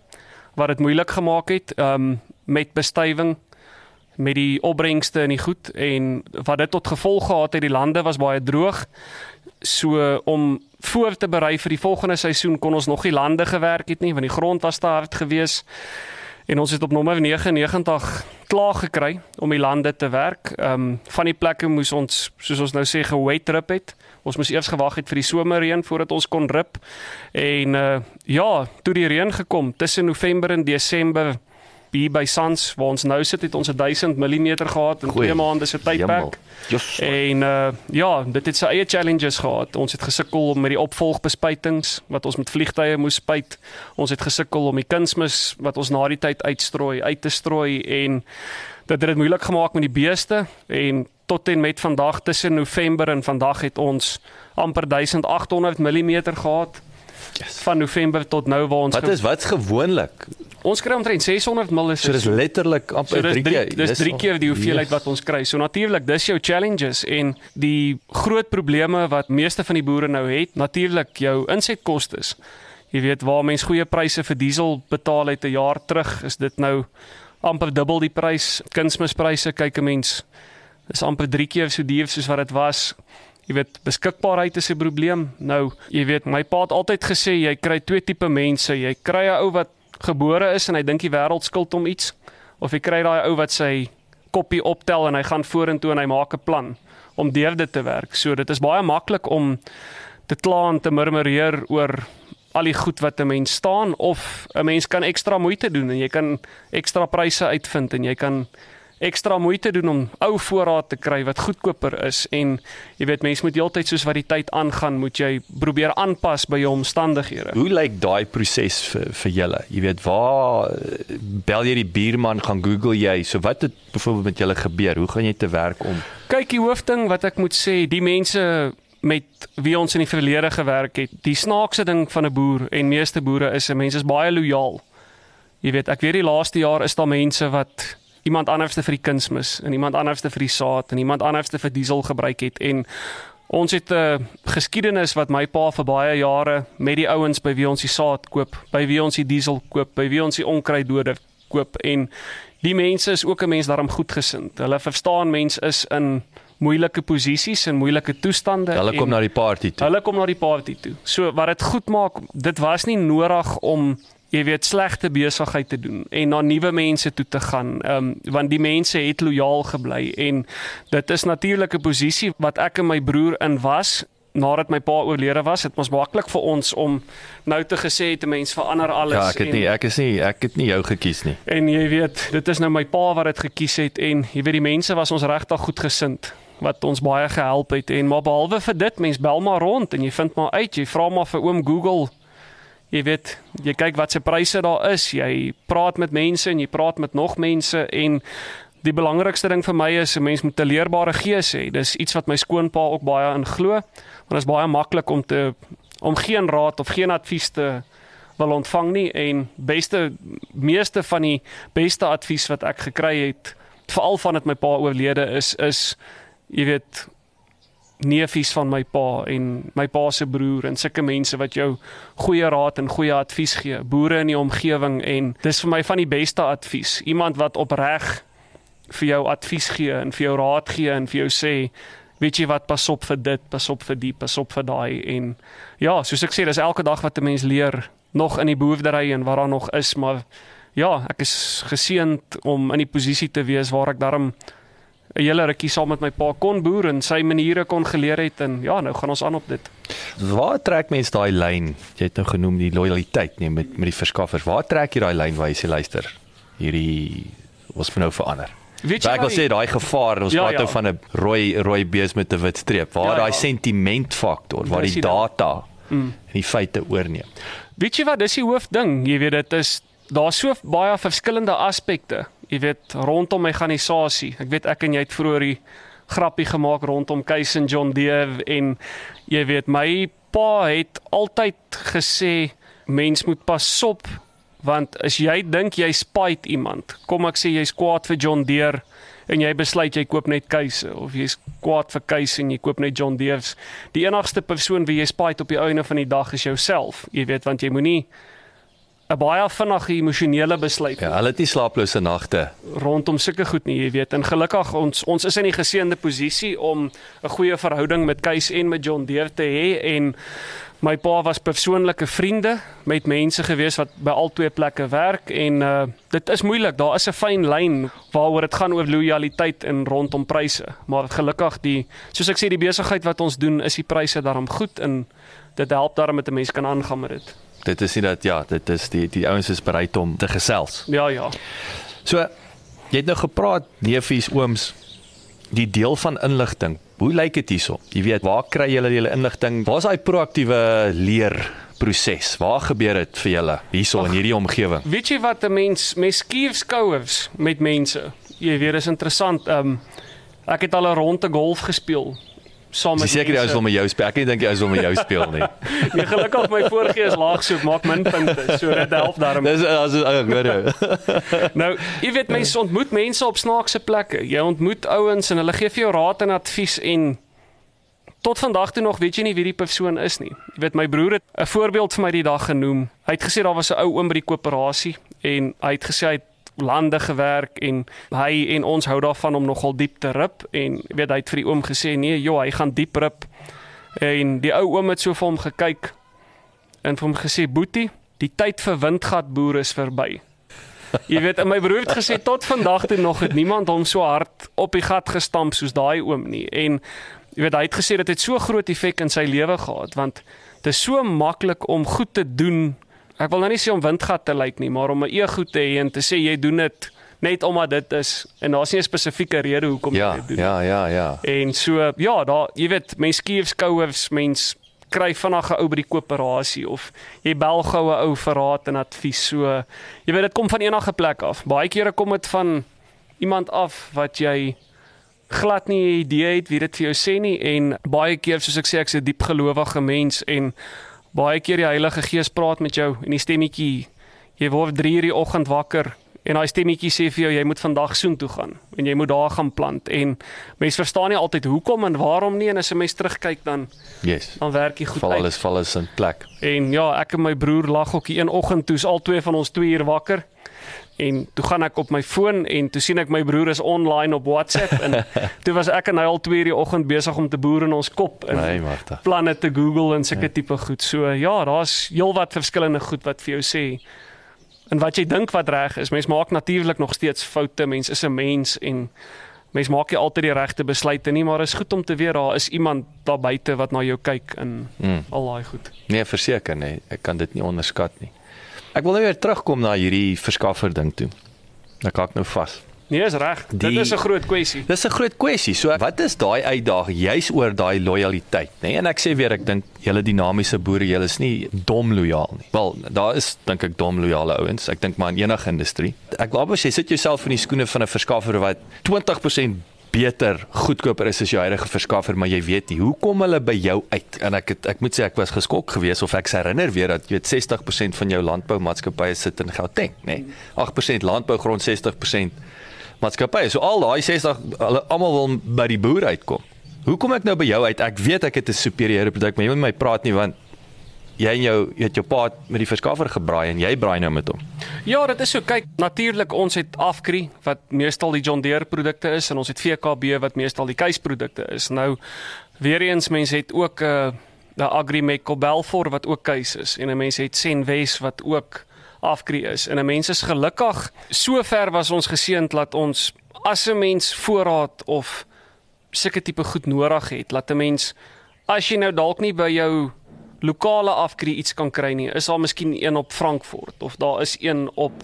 wat dit moeilik gemaak het um, met bestuiving met die opbrengste in die goed en wat dit tot gevolg gehad het die lande was baie droog. So om voor te berei vir die volgende seisoen kon ons nog nie lande gewerk het nie want die grond was te hard geweest. En ons het op nommer 99 klaar gekry om die lande te werk. Ehm um, van die plekke moes ons soos ons nou sê gewait rip het. Ons moes eers gewag het vir die somerreën voordat ons kon rip. En uh ja, toe die reën gekom tussen November en Desember hier by Sans waar ons nou sit het ons 1000 mm gehad in 2 maande se tydperk. En uh ja, dit het sy eie challenges gehad. Ons het gesukkel met die opvolgbespuitings wat ons met vliegtye moes spuit. Ons het gesukkel om die kunsmis wat ons na die tyd uitstrooi uit te strooi en dit het dit moeilik gemaak met die beeste en tot en met vandag tussen November en vandag het ons amper 1800 mm gehad yes. van November tot nou waar ons Wat is wat's gewoonlik? Ons kry omtrent 600 ml is. So dis letterlik amper so 3 keer. Dis 3 keer die hoeveelheid wat ons kry. So natuurlik, dis jou challenges en die groot probleme wat meeste van die boere nou het, natuurlik jou insetkoste. Jy weet waar mense goeie pryse vir diesel betaal het 'n jaar terug, is dit nou amper dubbel die prys. Kunsmispryse kyk 'n mens is amper 3 keer so duur soos wat dit was. Jy weet, beskikbaarheid is 'n probleem. Nou, jy weet, my pa het altyd gesê jy kry twee tipe mense. Jy kry 'n ou wat gebore is en hy dink die wêreld skuld hom iets of jy kry daai ou wat sy koppie optel en hy gaan vorentoe en hy maak 'n plan om deur dit te werk. So dit is baie maklik om te kla en te murmureer oor al die goed wat 'n mens staan of 'n mens kan ekstra moeite doen en jy kan ekstra pryse uitvind en jy kan ekstra moeite doen om ou voorraad te kry wat goedkoper is en jy weet mense moet heeltyd soos wat die tyd aangaan moet jy probeer aanpas by jou omstandighede. Hoe lyk daai proses vir vir julle? Jy weet waar bel jy die buurman gaan Google jy so wat het byvoorbeeld met julle gebeur? Hoe gaan jy te werk om? Kyk die hoofding wat ek moet sê, die mense met wie ons in die verlede gewerk het. Die snaakse ding van 'n boer en meeste boere is 'n mens is baie lojaal. Jy weet, ek weet die laaste jaar is daar mense wat iemand anderste vir die kunsmis en iemand anderste vir die saad en iemand anderste vir diesel gebruik het en ons het 'n uh, geskiedenis wat my pa vir baie jare met die ouens by wie ons die saad koop, by wie ons die diesel koop, by wie ons die onkruiddode koop en die mense is ook 'n mens daarom goedgesind. Hulle verstaan mens is in moeilike posisies en moeilike toestande. Hulle kom na die party toe. Hulle kom na die party toe. So wat dit goed maak, dit was nie nodig om jy weet slegte besigheid te doen en na nuwe mense toe te gaan um, want die mense het lojaal gebly en dit is natuurlik 'n posisie wat ek en my broer in was nadat my pa oorlede was. Het ons maklik vir ons om nou te gesê het 'n mens verander alles ja ek het en, nie ek is nie ek het nie jou gekies nie. En jy weet dit is nou my pa wat dit gekies het en jy weet die mense was ons regtig goed gesind wat ons baie gehelp het. En maar behalwe vir dit mens bel maar rond en jy vind maar uit jy vra maar vir oom Google jy weet, jy kyk wat se pryse daar is, jy praat met mense en jy praat met nog mense en die belangrikste ding vir my is 'n mens moet 'n leerbare gees hê. Dis iets wat my skoonpa ook baie in glo. Want dit is baie maklik om te om geen raad of geen advies te wil ontvang nie en beste meeste van die beste advies wat ek gekry het, veral van dit my pa oorlede is is jy weet neefies van my pa en my pa se broer en sulke mense wat jou goeie raad en goeie advies gee. Boere in die omgewing en dis vir my van die beste advies. Iemand wat opreg vir jou advies gee en vir jou raad gee en vir jou sê weet jy wat pas op vir dit, pas op vir die, pas op vir daai en ja, soos ek sê, dis elke dag wat 'n mens leer nog in die boerdery en waar daar nog is, maar ja, ek is geseënd om in die posisie te wees waar ek daarom 'n hele rukkie saam met my pa kon boer en sy maniere kon geleer het en ja, nou gaan ons aan op dit. Waar trek mense daai lyn? Jy het nou genoem die lojaliteit nee met met die verskaffers. Waar trek jy daai lyn waar jy sê luister, hierdie ons moet nou verander. Weet jy, ek wil sê daai gevaar, ons ja, praat ja. nou van 'n rooi rooi bees met 'n wit streep. Waar ja, daai ja. sentimentfaktor, waar die data mm. en die feite oorneem. Weet jy wat, dis die hoofding. Jy weet dit is daar's so baie verskillende aspekte jy weet rondom mekanisasie. Ek weet ek en jy het vroeër die grappie gemaak rondom Keisen John Deere en jy weet my pa het altyd gesê mens moet pas op want as jy dink jy spyt iemand, kom ek sê jy's kwaad vir John Deere en jy besluit jy koop net Keise of jy's kwaad vir Keise en jy koop net John Deere's. Die enigste persoon wie jy spyt op die einde van die dag is jouself. Jy weet want jy moenie 'n baie vinnige emosionele besluit. Ja, hulle het nie slaaplose nagte rondom sulke goed nie, jy weet. En gelukkig ons ons is in die geseënde posisie om 'n goeie verhouding met Keis en met John Deere te hê en my pa was persoonlike vriende met mense gewees wat by al twee plekke werk en uh dit is moeilik. Daar is 'n fyn lyn waaroor dit gaan oor lojaliteit en rondom pryse. Maar gelukkig die soos ek sê die besigheid wat ons doen is die pryse daarom goed en dit help daarom met 'n mens kan aangaan met dit dit is nie dat ja, dit is die die ouens is bereid om te gesels. Ja, ja. So jy het nou gepraat neefies, ooms, die deel van inligting. Hoe lyk dit hierso? Jy weet, waar kry julle julle inligting? Waar's daai proaktiewe leer proses? Waar gebeur dit vir julle hierso in hierdie omgewing? Weet jy wat 'n mens mes skiersskouers met mense? Jy weet, is interessant. Ehm um, ek het al 'n ronde golf gespeel saam met Seker jy is wil met jou speel. Ek dink jy is wil met jou speel nie. Nee, gelukkig my voorgee is laag so ek maak min punte. So dit help daarom. Dis as ek hoor jou. Nou, jy weet mense ontmoet mense op snaakse plekke. Jy ontmoet ouens en hulle gee vir jou raad en advies en tot vandag toe nog weet jy nie wie die persoon is nie. Jy weet my broer het 'n voorbeeld vir my die dag genoem. Hy het gesê daar was 'n ou oom by die koöperasie en hy het gesê hy het lande gewerk en hy en ons hou daarvan om nogal diep te rip en weet hy het vir die oom gesê nee joh hy gaan diep rip en die ou oom het so vir hom gekyk en vir hom gesê boetie die tyd vir windgatboere is verby Jy weet, my broer het gesê tot vandag toe nog het niemand hom so hard op die gat gestamp soos daai oom nie. En jy weet, hy het gesê dit het so groot effek in sy lewe gehad want dit is so maklik om goed te doen. Ek wil nou nie sê om windgat te lyk nie, maar om 'n ego te hê en te sê jy doen dit net omdat dit is en daar's nie 'n spesifieke rede hoekom Ja, jy dit doen. ja, ja, ja. En so ja, daar jy weet, mens skief skouers, mens kry vinnig 'n ou by die koöperasie of jy bel gou 'n ou vir raad en advies. So jy weet dit kom van enige plek af. Baie kere kom dit van iemand af wat jy glad nie 'n idee het wie dit vir jou sê nie en baie keer soos ek sê ek's 'n diep gelowige mens en baie keer die Heilige Gees praat met jou en die stemmetjie jy word 3 uur die oggend wakker en daai stemmetjie sê vir jou jy moet vandag soen toe gaan en jy moet daar gaan plant en mense verstaan nie altyd hoekom en waarom nie en as 'n mens terugkyk dan Yes. dan werk dit goed Val uit. alles val alles in plek. En ja, ek en my broer lag ook een oggend toe's al twee van ons 2 uur wakker. En toe gaan ek op my foon en toe sien ek my broer is online op WhatsApp en toe was ek en hy al 2 uur die oggend besig om te boer in ons kop en Nee, Martha. planne te Google en sulke tipe goed. So ja, daar's heelwat verskillende goed wat vir jou sê. En wat jy dink wat reg is, mens maak natuurlik nog steeds foute. Mens is 'n mens en mens maak nie altyd die regte besluite nie, maar is goed om te weet daar is iemand daar buite wat na jou kyk en Mm. al daai goed. Nee, verseker nee, ek kan dit nie onderskat nie. Ek wil nou weer terugkom na hierdie verskaffer ding toe. Dan kak nou vas. Nee, is reg. Dit is 'n groot kwessie. Dis 'n groot kwessie. So wat is daai uitdaging juis oor daai lojaliteit, nê? Nee? En ek sê weer ek dink julle dinamiese boere, julle is nie dom lojaal nie. Wel, daar is dink ek dom lojale ouens. Ek dink maar in enige industrie. Ek wou sê sit jouself in die skoene van 'n verskaffer wat 20% beter goedkoper is as jou huidige verskaffer maar jy weet nie hoe kom hulle by jou uit en ek het, ek moet sê ek was geskok geweest of ek herinner weer dat jy weet 60% van jou landboumaatskappye sit in Gauteng nê nee. 8% landbougrond 60% maatskappye. So al daai 60 hulle almal wil by die boer uitkom. Hoe kom ek nou by jou uit? Ek weet ek het 'n superieure produk, maar jy moet my praat nie want jy en jou jy het jou pa met die verskaffer gebraai en jy braai nou met hom. Ja, dit is so. Kyk, natuurlik ons het Afkri wat meestal die John Deere produkte is en ons het VKB wat meestal die keiseprodukte is. Nou weer eens mense het ook 'n uh, 'n Agrimec of Belfor wat ook keis is en 'n mens het Senwes wat ook Afkri is. En 'n mens is gelukkig sover was ons geseënd dat ons as 'n mens voorraad of sulke tipe goed nodig het, laat 'n mens as jy nou dalk nie by jou lokale afkry iets kan kry nie, is daar miskien een op Frankfurt of daar is een op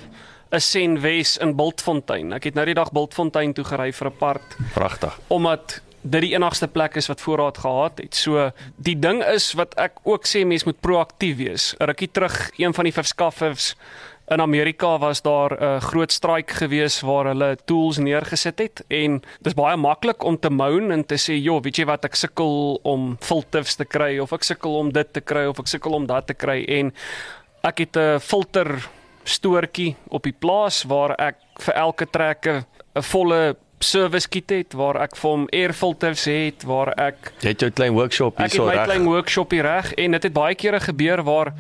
'n Senwes in Bultfontein. Ek het nou die dag Bultfontein toe gery vir 'n part Pragtig. omdat dit die enigste plek is wat voorraad gehad het. So die ding is wat ek ook sê mense moet proaktief wees. Rukkie terug een van die verskaffers in Amerika was daar 'n groot straik gewees waar hulle tools neergesit het en dis baie maklik om te moan en te sê, "Jo, weet jy wat, ek sukkel om filters te kry of ek sukkel om dit te kry of ek sukkel om dat te kry." En ek het 'n filter stoortjie op die plaas waar ek vir elke trekker 'n volle service kit het waar ek vir hom air filters het waar ek Jy het jou klein workshop ek het my reg. klein workshopie reg en dit het baie kere gebeur waar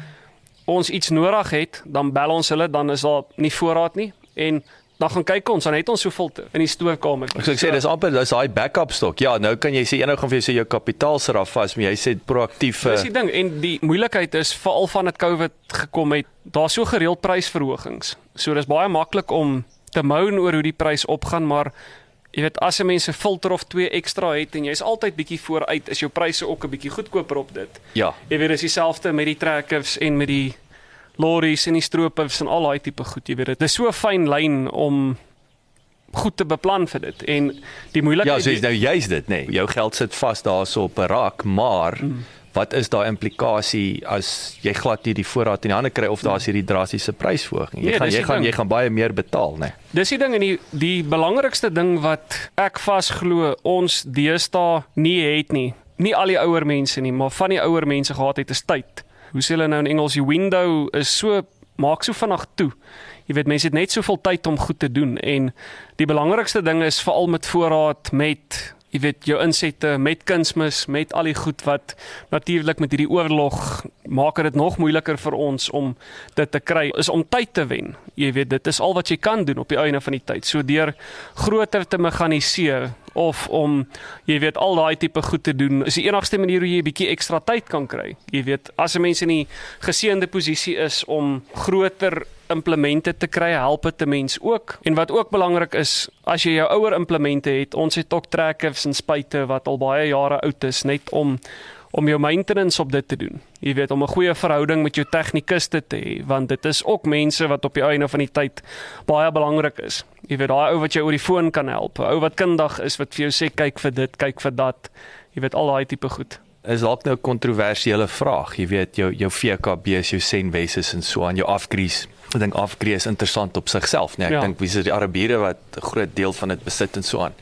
ons iets nodig het, dan bel ons hulle, dan is daar nie voorraad nie en dan gaan kyk ons, dan het ons so filter in die stoofkamer. So ek sê dis amper dis daai backup stok. Ja, nou kan jy sê eenou gaan vir jou sê jou kapitaal sit daar vas, maar jy sê proaktief Dis uh, die ding en die moeilikheid is veral van dit COVID gekom het, daar so gereeld prysverhogings. So dis baie maklik om te moan oor hoe die prys opgaan, maar jy weet as 'n mens 'n filter of twee ekstra het en jy's altyd bietjie vooruit, is jou pryse ook 'n bietjie goedkoper op dit. ja. Jy weet dis dieselfde met die trekkers en met die lorries en die stroopers en al daai tipe goed, jy weet dit. Dis so 'n fyn lyn om goed te beplan vir dit en die Ja, moeilikheid so is nou juist dit, nê. Nee. Jou geld sit vas daarso op 'n rak, maar mm. Wat is daai implikasie as jy glad nie die voorraad in die hande kry of daar's hierdie drastiese prysverhoging? Jy Nee, gaan dis jy gaan ding. jy gaan baie meer betaal, nê. Nee. Dis die ding en die die belangrikste ding wat ek vasglo ons deesdae nie het nie nie al die ouer mense nie, maar van die ouer mense gehad het is tyd. Hoe sê hulle nou in Engels, die window is so maak so vinnig toe. Jy weet mense het net soveel tyd om goed te doen en die belangrikste ding is veral met voorraad met jy weet jou insette met kunsmis met al die goed wat natuurlik met hierdie oorlog maak dit nog moeiliker vir ons om dit te kry is om tyd te wen. Jy weet dit is al wat jy kan doen op die einde van die tyd. So deur groter te meganiseer of om jy weet al daai tipe goed te doen is die enigste manier hoe jy 'n bietjie ekstra tyd kan kry. Jy weet as 'n mens in die geseënde posisie is om groter implemente te kry, help dit 'n mens ook. En wat ook belangrik is, as jy jou ouer implemente het, ons het ook trekkers en spuite wat al baie jare oud is net om om jou maintenance op dit te doen. Jy weet om 'n goeie verhouding met jou tegnikuste te hê, want dit is ook mense wat op die einde van die tyd baie belangrik is. Jy weet daai ou wat jou oor die foon kan help, ou wat kundig is wat vir jou sê kyk vir dit, kyk vir dat. Jy weet al daai tipe goed is dalk nou 'n kontroversiële vraag. Jy weet jou jou VKB is jou Senwes en so aan jou afgries. Ek dink afgries is interessant op sigself, nee. Ek ja. dink wie is die Arabiere wat 'n groot deel van dit besit en so aan.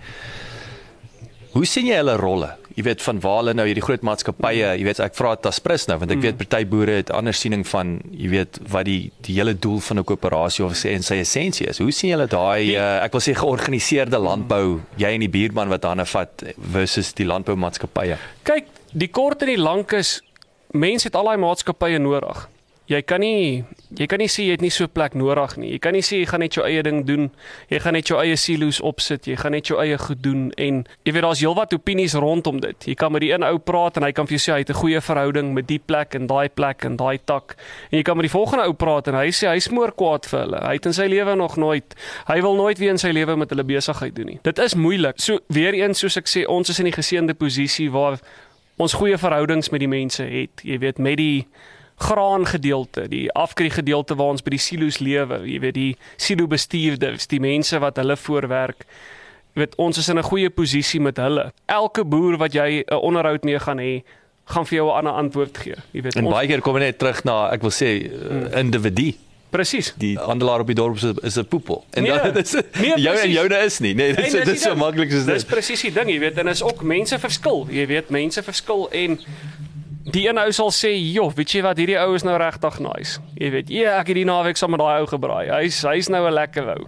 Hoe sien jy hulle rolle? Jy weet van waar hulle nou hierdie groot maatskappye, jy weet ek vra dit as prins nou want ek mm. weet party boere het ander siening van jy weet wat die die hele doel van 'n koöperasie of sê en sy essensie is. Hoe sien julle daai uh, ek wil sê georganiseerde landbou, jy en die buurman wat hande vat versus die landboumaatskappye? Kyk, die kort en die lank is mense het al daai maatskappye nodig. Jy kan nie jy kan nie sê jy het nie so 'n plek nodig nie. Jy kan nie sê jy gaan net jou eie ding doen. Jy gaan net jou eie silo's opsit. Jy gaan net jou eie goed doen en jy weet daar's heelwat opinies rondom dit. Jy kan met die een ou praat en hy kan vir jou sê hy het 'n goeie verhouding met die plek en daai plek en daai tak. En jy kan met die volgende ou praat en hy sê hy smoor kwaad vir hulle. Hy het in sy lewe nog nooit hy wil nooit weer in sy lewe met hulle besigheid doen nie. Dit is moeilik. So weer eens soos ek sê, ons is in die geseënde posisie waar ons goeie verhoudings met die mense het. Jy weet met die graan gedeelte, die afkry gedeelte waar ons by die silo's lewe, jy weet die silo bestuurders, die mense wat hulle voorwerk. Jy weet ons is in 'n goeie posisie met hulle. Elke boer wat jy 'n onderhoud mee gaan hê, gaan vir jou 'n ander antwoord gee. Jy weet en ons, baie keer kom jy net terug na ek wil sê uh, individu. Presies. Die handelaar op die dorp is 'n poepel. En nee, dit is nee, jou en joune is nie. Nee, dit is dit is so maklik soos dit. Dis presies die ding, jy weet, en is ook mense verskil. Jy weet, mense verskil en die een ou sal sê, "Joh, weet jy wat, hierdie ou is nou regtig nice." Jy weet, "Ja, ek het die naweek saam met daai ou gebraai. Hy's hy's nou 'n lekker ou."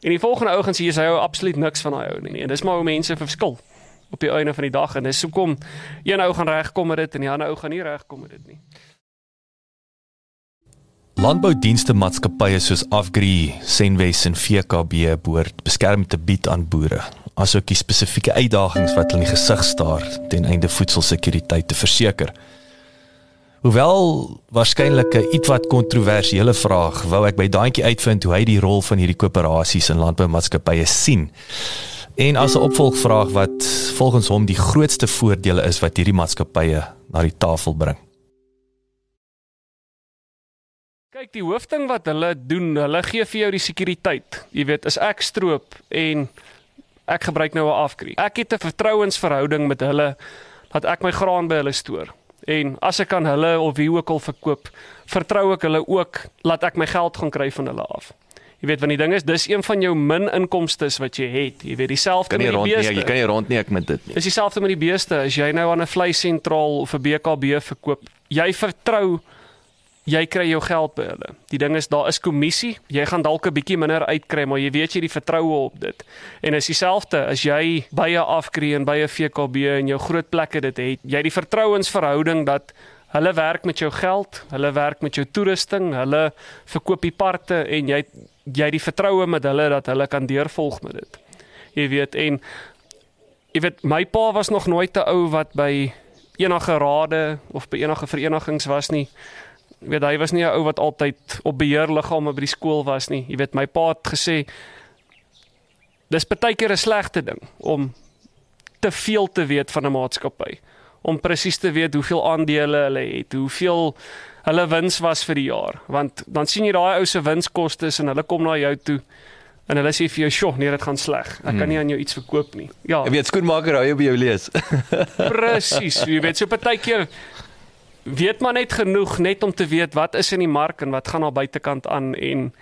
En die volgende ou gaan sê, "Jy hou absoluut niks van daai ou nie." En dis maar hoe mense verskil op die einde van die dag en dis hoekom een ou gaan regkom met dit en die ander ou gaan nie regkom met dit nie. Landboudienste maatskappye soos Afgri, Senwes en VKB behoort beskerm te bied aan boere, asook die spesifieke uitdagings wat hulle in die gesig staar ten einde voedselsekuriteit te verseker. Hoewel waarskynlik 'n ietwat kontroversiële vraag, wou ek by daantjie uitvind hoe hy die rol van hierdie koöperasies in landboumaatskappye sien. En as 'n opvolgvraag wat volgens hom die grootste voordele is wat hierdie maatskappye na die tafel bring. Kyk, die hoofding wat hulle doen, hulle gee vir jou die sekuriteit. Jy weet, as ek stroop en ek gebruik nou 'n afkrie. Ek het 'n vertrouensverhouding met hulle dat ek my graan by hulle stoor. En as ek aan hulle of wie ook al verkoop, vertrou ek hulle ook laat ek my geld gaan kry van hulle af. Jy weet want die ding is dis een van jou min inkomstes wat jy het. Jy weet dieselfde met die beeste. Nee, jy kan nie rond nie ek met dit nie. Dis dieselfde met die beeste. As jy nou aan 'n vleissentraal of 'n BKB verkoop, jy vertrou jy kry jou geld by hulle. Die ding is daar is kommissie. Jy gaan dalk 'n bietjie minder uitkry, maar jy weet jy die vertroue op dit. En is dieselfde as jy by 'n afkry en by 'n VKB en jou groot plekke dit het. Jy die vertrouensverhouding dat hulle werk met jou geld, hulle werk met jou toerusting, hulle verkoop die parte en jy jy die vertroue met hulle dat hulle kan deurvolg met dit. Jy weet en jy weet my pa was nog nooit te ou wat by enige rade of by enige verenigings was nie jy weet hy was nie 'n ou wat altyd op beheerliggame by die skool was nie. Jy weet my pa het gesê dis baie keer 'n slegte ding om te veel te weet van 'n maatskappy. Om presies te weet hoeveel aandele hulle het, hoeveel hulle wins was vir die jaar, want dan sien jy daai ou se winskoste en hulle kom na jou toe en hulle sê vir jou, "Sjoe, nee, dit gaan sleg. Ek hmm. kan nie aan jou iets verkoop nie." Ja. Jy weet skoenmaker hou jy by jou lees. Presies. Jy weet so baie keer weet maar net genoeg net om te weet wat is in die mark en wat gaan aan buitekant aan en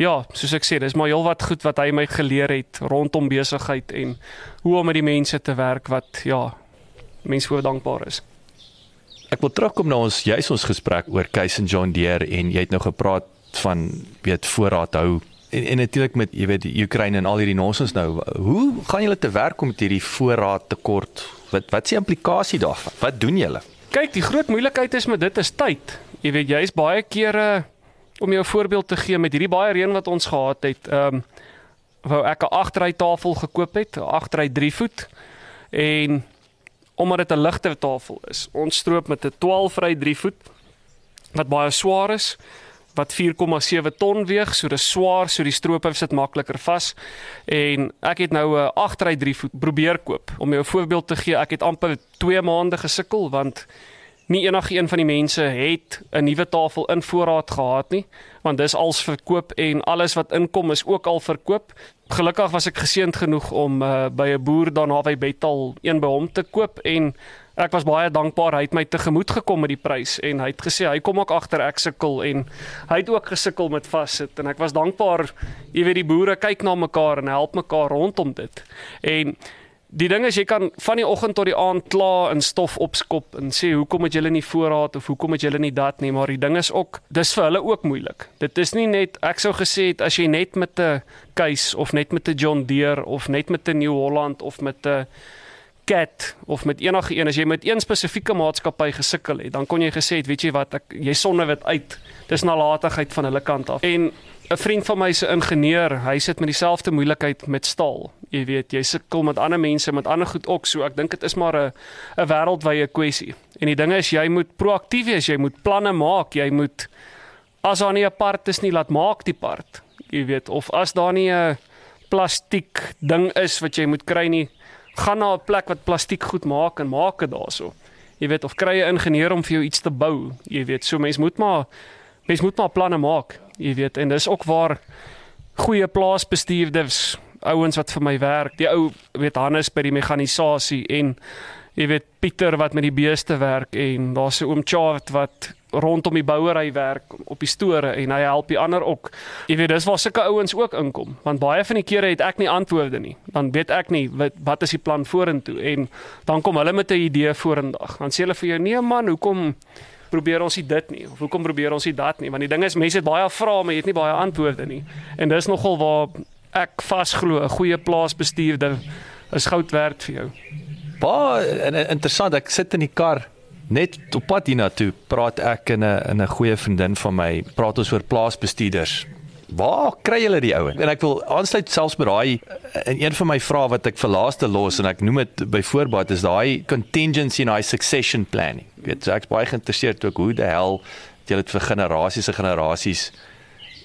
ja, soos ek sê, dis maar heelwat goed wat hy my geleer het rondom besigheid en hoe om met die mense te werk wat ja, mense voor dankbaar is. Ek wil terugkom na ons juis ons gesprek oor Keisen John Deere en jy het nou gepraat van weet voorraad hou en, en natuurlik met jy weet die Oekraïne en al hierdie nonsens nou. Hoe gaan julle te werk om met hierdie voorraad tekort wat wat is die implikasie daarvan? Wat doen julle Kyk, die groot moeilikheid is met dit is tyd. Jy weet jy's baie kere om jou voorbeeld te gee met hierdie baie reën wat ons gehad het. Ehm um, wou ek 'n agtery tafel gekoop het, 'n agtery 3 voet en omdat dit 'n ligte tafel is. Ons stroop met 'n 12 ry 3 voet wat baie swaar is wat 4,7 ton weeg, so dis swaar, so die strope sit makliker vas. En ek het nou 'n 8 ry 3 voet probeer koop. Om jou 'n voorbeeld te gee, ek het amper 2 maande gesukkel want nie enige een van die mense het 'n nuwe tafel in voorraad gehad nie, want dis als verkoop en alles wat inkom is ook al verkoop. Gelukkig was ek geseënd genoeg om uh, by 'n boer daar naby Betal een by hom te koop en ek was baie dankbaar hy het my tegemoet gekom met die prys en hy het gesê hy kom ook agter ek sukkel en hy het ook gesukkel met vassit en ek was dankbaar jy weet die boere kyk na mekaar en help mekaar rondom dit. En Die ding is jy kan van die oggend tot die aand kla en stof opskop en sê hoekom het julle nie voorraad of hoekom het julle nie dat nie maar die ding is ook dis vir hulle ook moeilik. Dit is nie net ek sou gesê het as jy net met 'n case of net met 'n John Deere of net met 'n New Holland of met 'n Cat of met enige een as jy met een spesifieke maatskappy gesukkel het, dan kon jy gesê het, weet jy wat, ek jy sonnewit uit. Dis nalatigheid van hulle kant af. En 'n vriend van my se ingenieur, hy sit met dieselfde moeilikheid met staal. Jy weet, jy sukkel met ander mense met ander goed ook, so ek dink dit is maar 'n 'n wêreldwye kwessie. En die ding is jy moet proaktief wees, jy moet planne maak, jy moet as daar nie 'n part is nie, laat maak die part. Jy weet, of as daar nie 'n plastiek ding is wat jy moet kry nie, gaan na 'n plek wat plastiek goed maak en maak dit daarso. Jy weet, of kry 'n ingenieur om vir jou iets te bou. Jy weet, so mens moet maar mens moet maar planne maak jy weet en dis ook waar goeie plaasbestuurders ouens wat vir my werk die ou weet Hannes by die mekanisasie en jy weet Pieter wat met die beeste werk en daar's 'n oom Chart wat rondom die bouery werk op die store en hy help die ander ook. Jy weet dis waar sulke ouens ook inkom want baie van die kere het ek nie antwoorde nie. Dan weet ek nie wat wat is die plan vorentoe en dan kom hulle met 'n idee vorendag. Dan sê hulle vir jou nee man, hoekom probeer ons dit nie of hoekom probeer ons dit nie want die ding is mense het baie vrae maar jy het nie baie antwoorde nie en dis nogal waar ek vasglo 'n goeie plaasbestuurder is goud werd vir jou. Baie interessant ek sit in die kar net op pad hiernatoe praat ek in 'n in 'n goeie vriendin van my praat ons oor plaasbestuurders Waar kry julle die ouens? En ek wil aansluit selfs by daai in een van my vrae wat ek vir laaste los en ek noem dit byvoorbeeld is daai contingency en daai succession planning. Ek weet so ek's baie geïnteresseerd ook hoe die hel jy dit vir generasies en generasies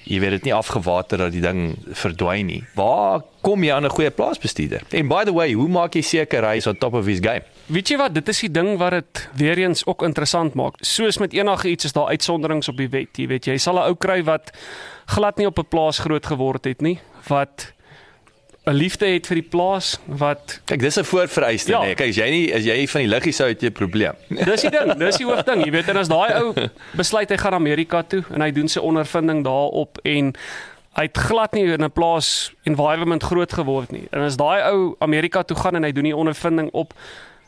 jy weet dit nie afgewater dat die ding verdwyn nie. Waar kom jy aan 'n goeie plaasbestuurder? En by the way, hoe maak jy seker hy is on top of his game? Weet jy wat, dit is die ding wat dit weer eens ook interessant maak. Soos met enige iets is daar uitsonderings op die wet, jy weet jy sal 'n ou kry wat glad nie op 'n plaas groot geword het nie, wat 'n liefde het vir die plaas wat kyk dis 'n voorvereiste ja. nê. Nee. Kyk as jy nie as jy van die liggies sou het jy 'n probleem. dis die ding, dis die hoofding. Jy weet en as daai ou besluit hy gaan Amerika toe en hy doen sy ondervinding daarop en hy het glad nie in 'n plaas environment groot geword nie. En as daai ou Amerika toe gaan en hy doen die ondervinding op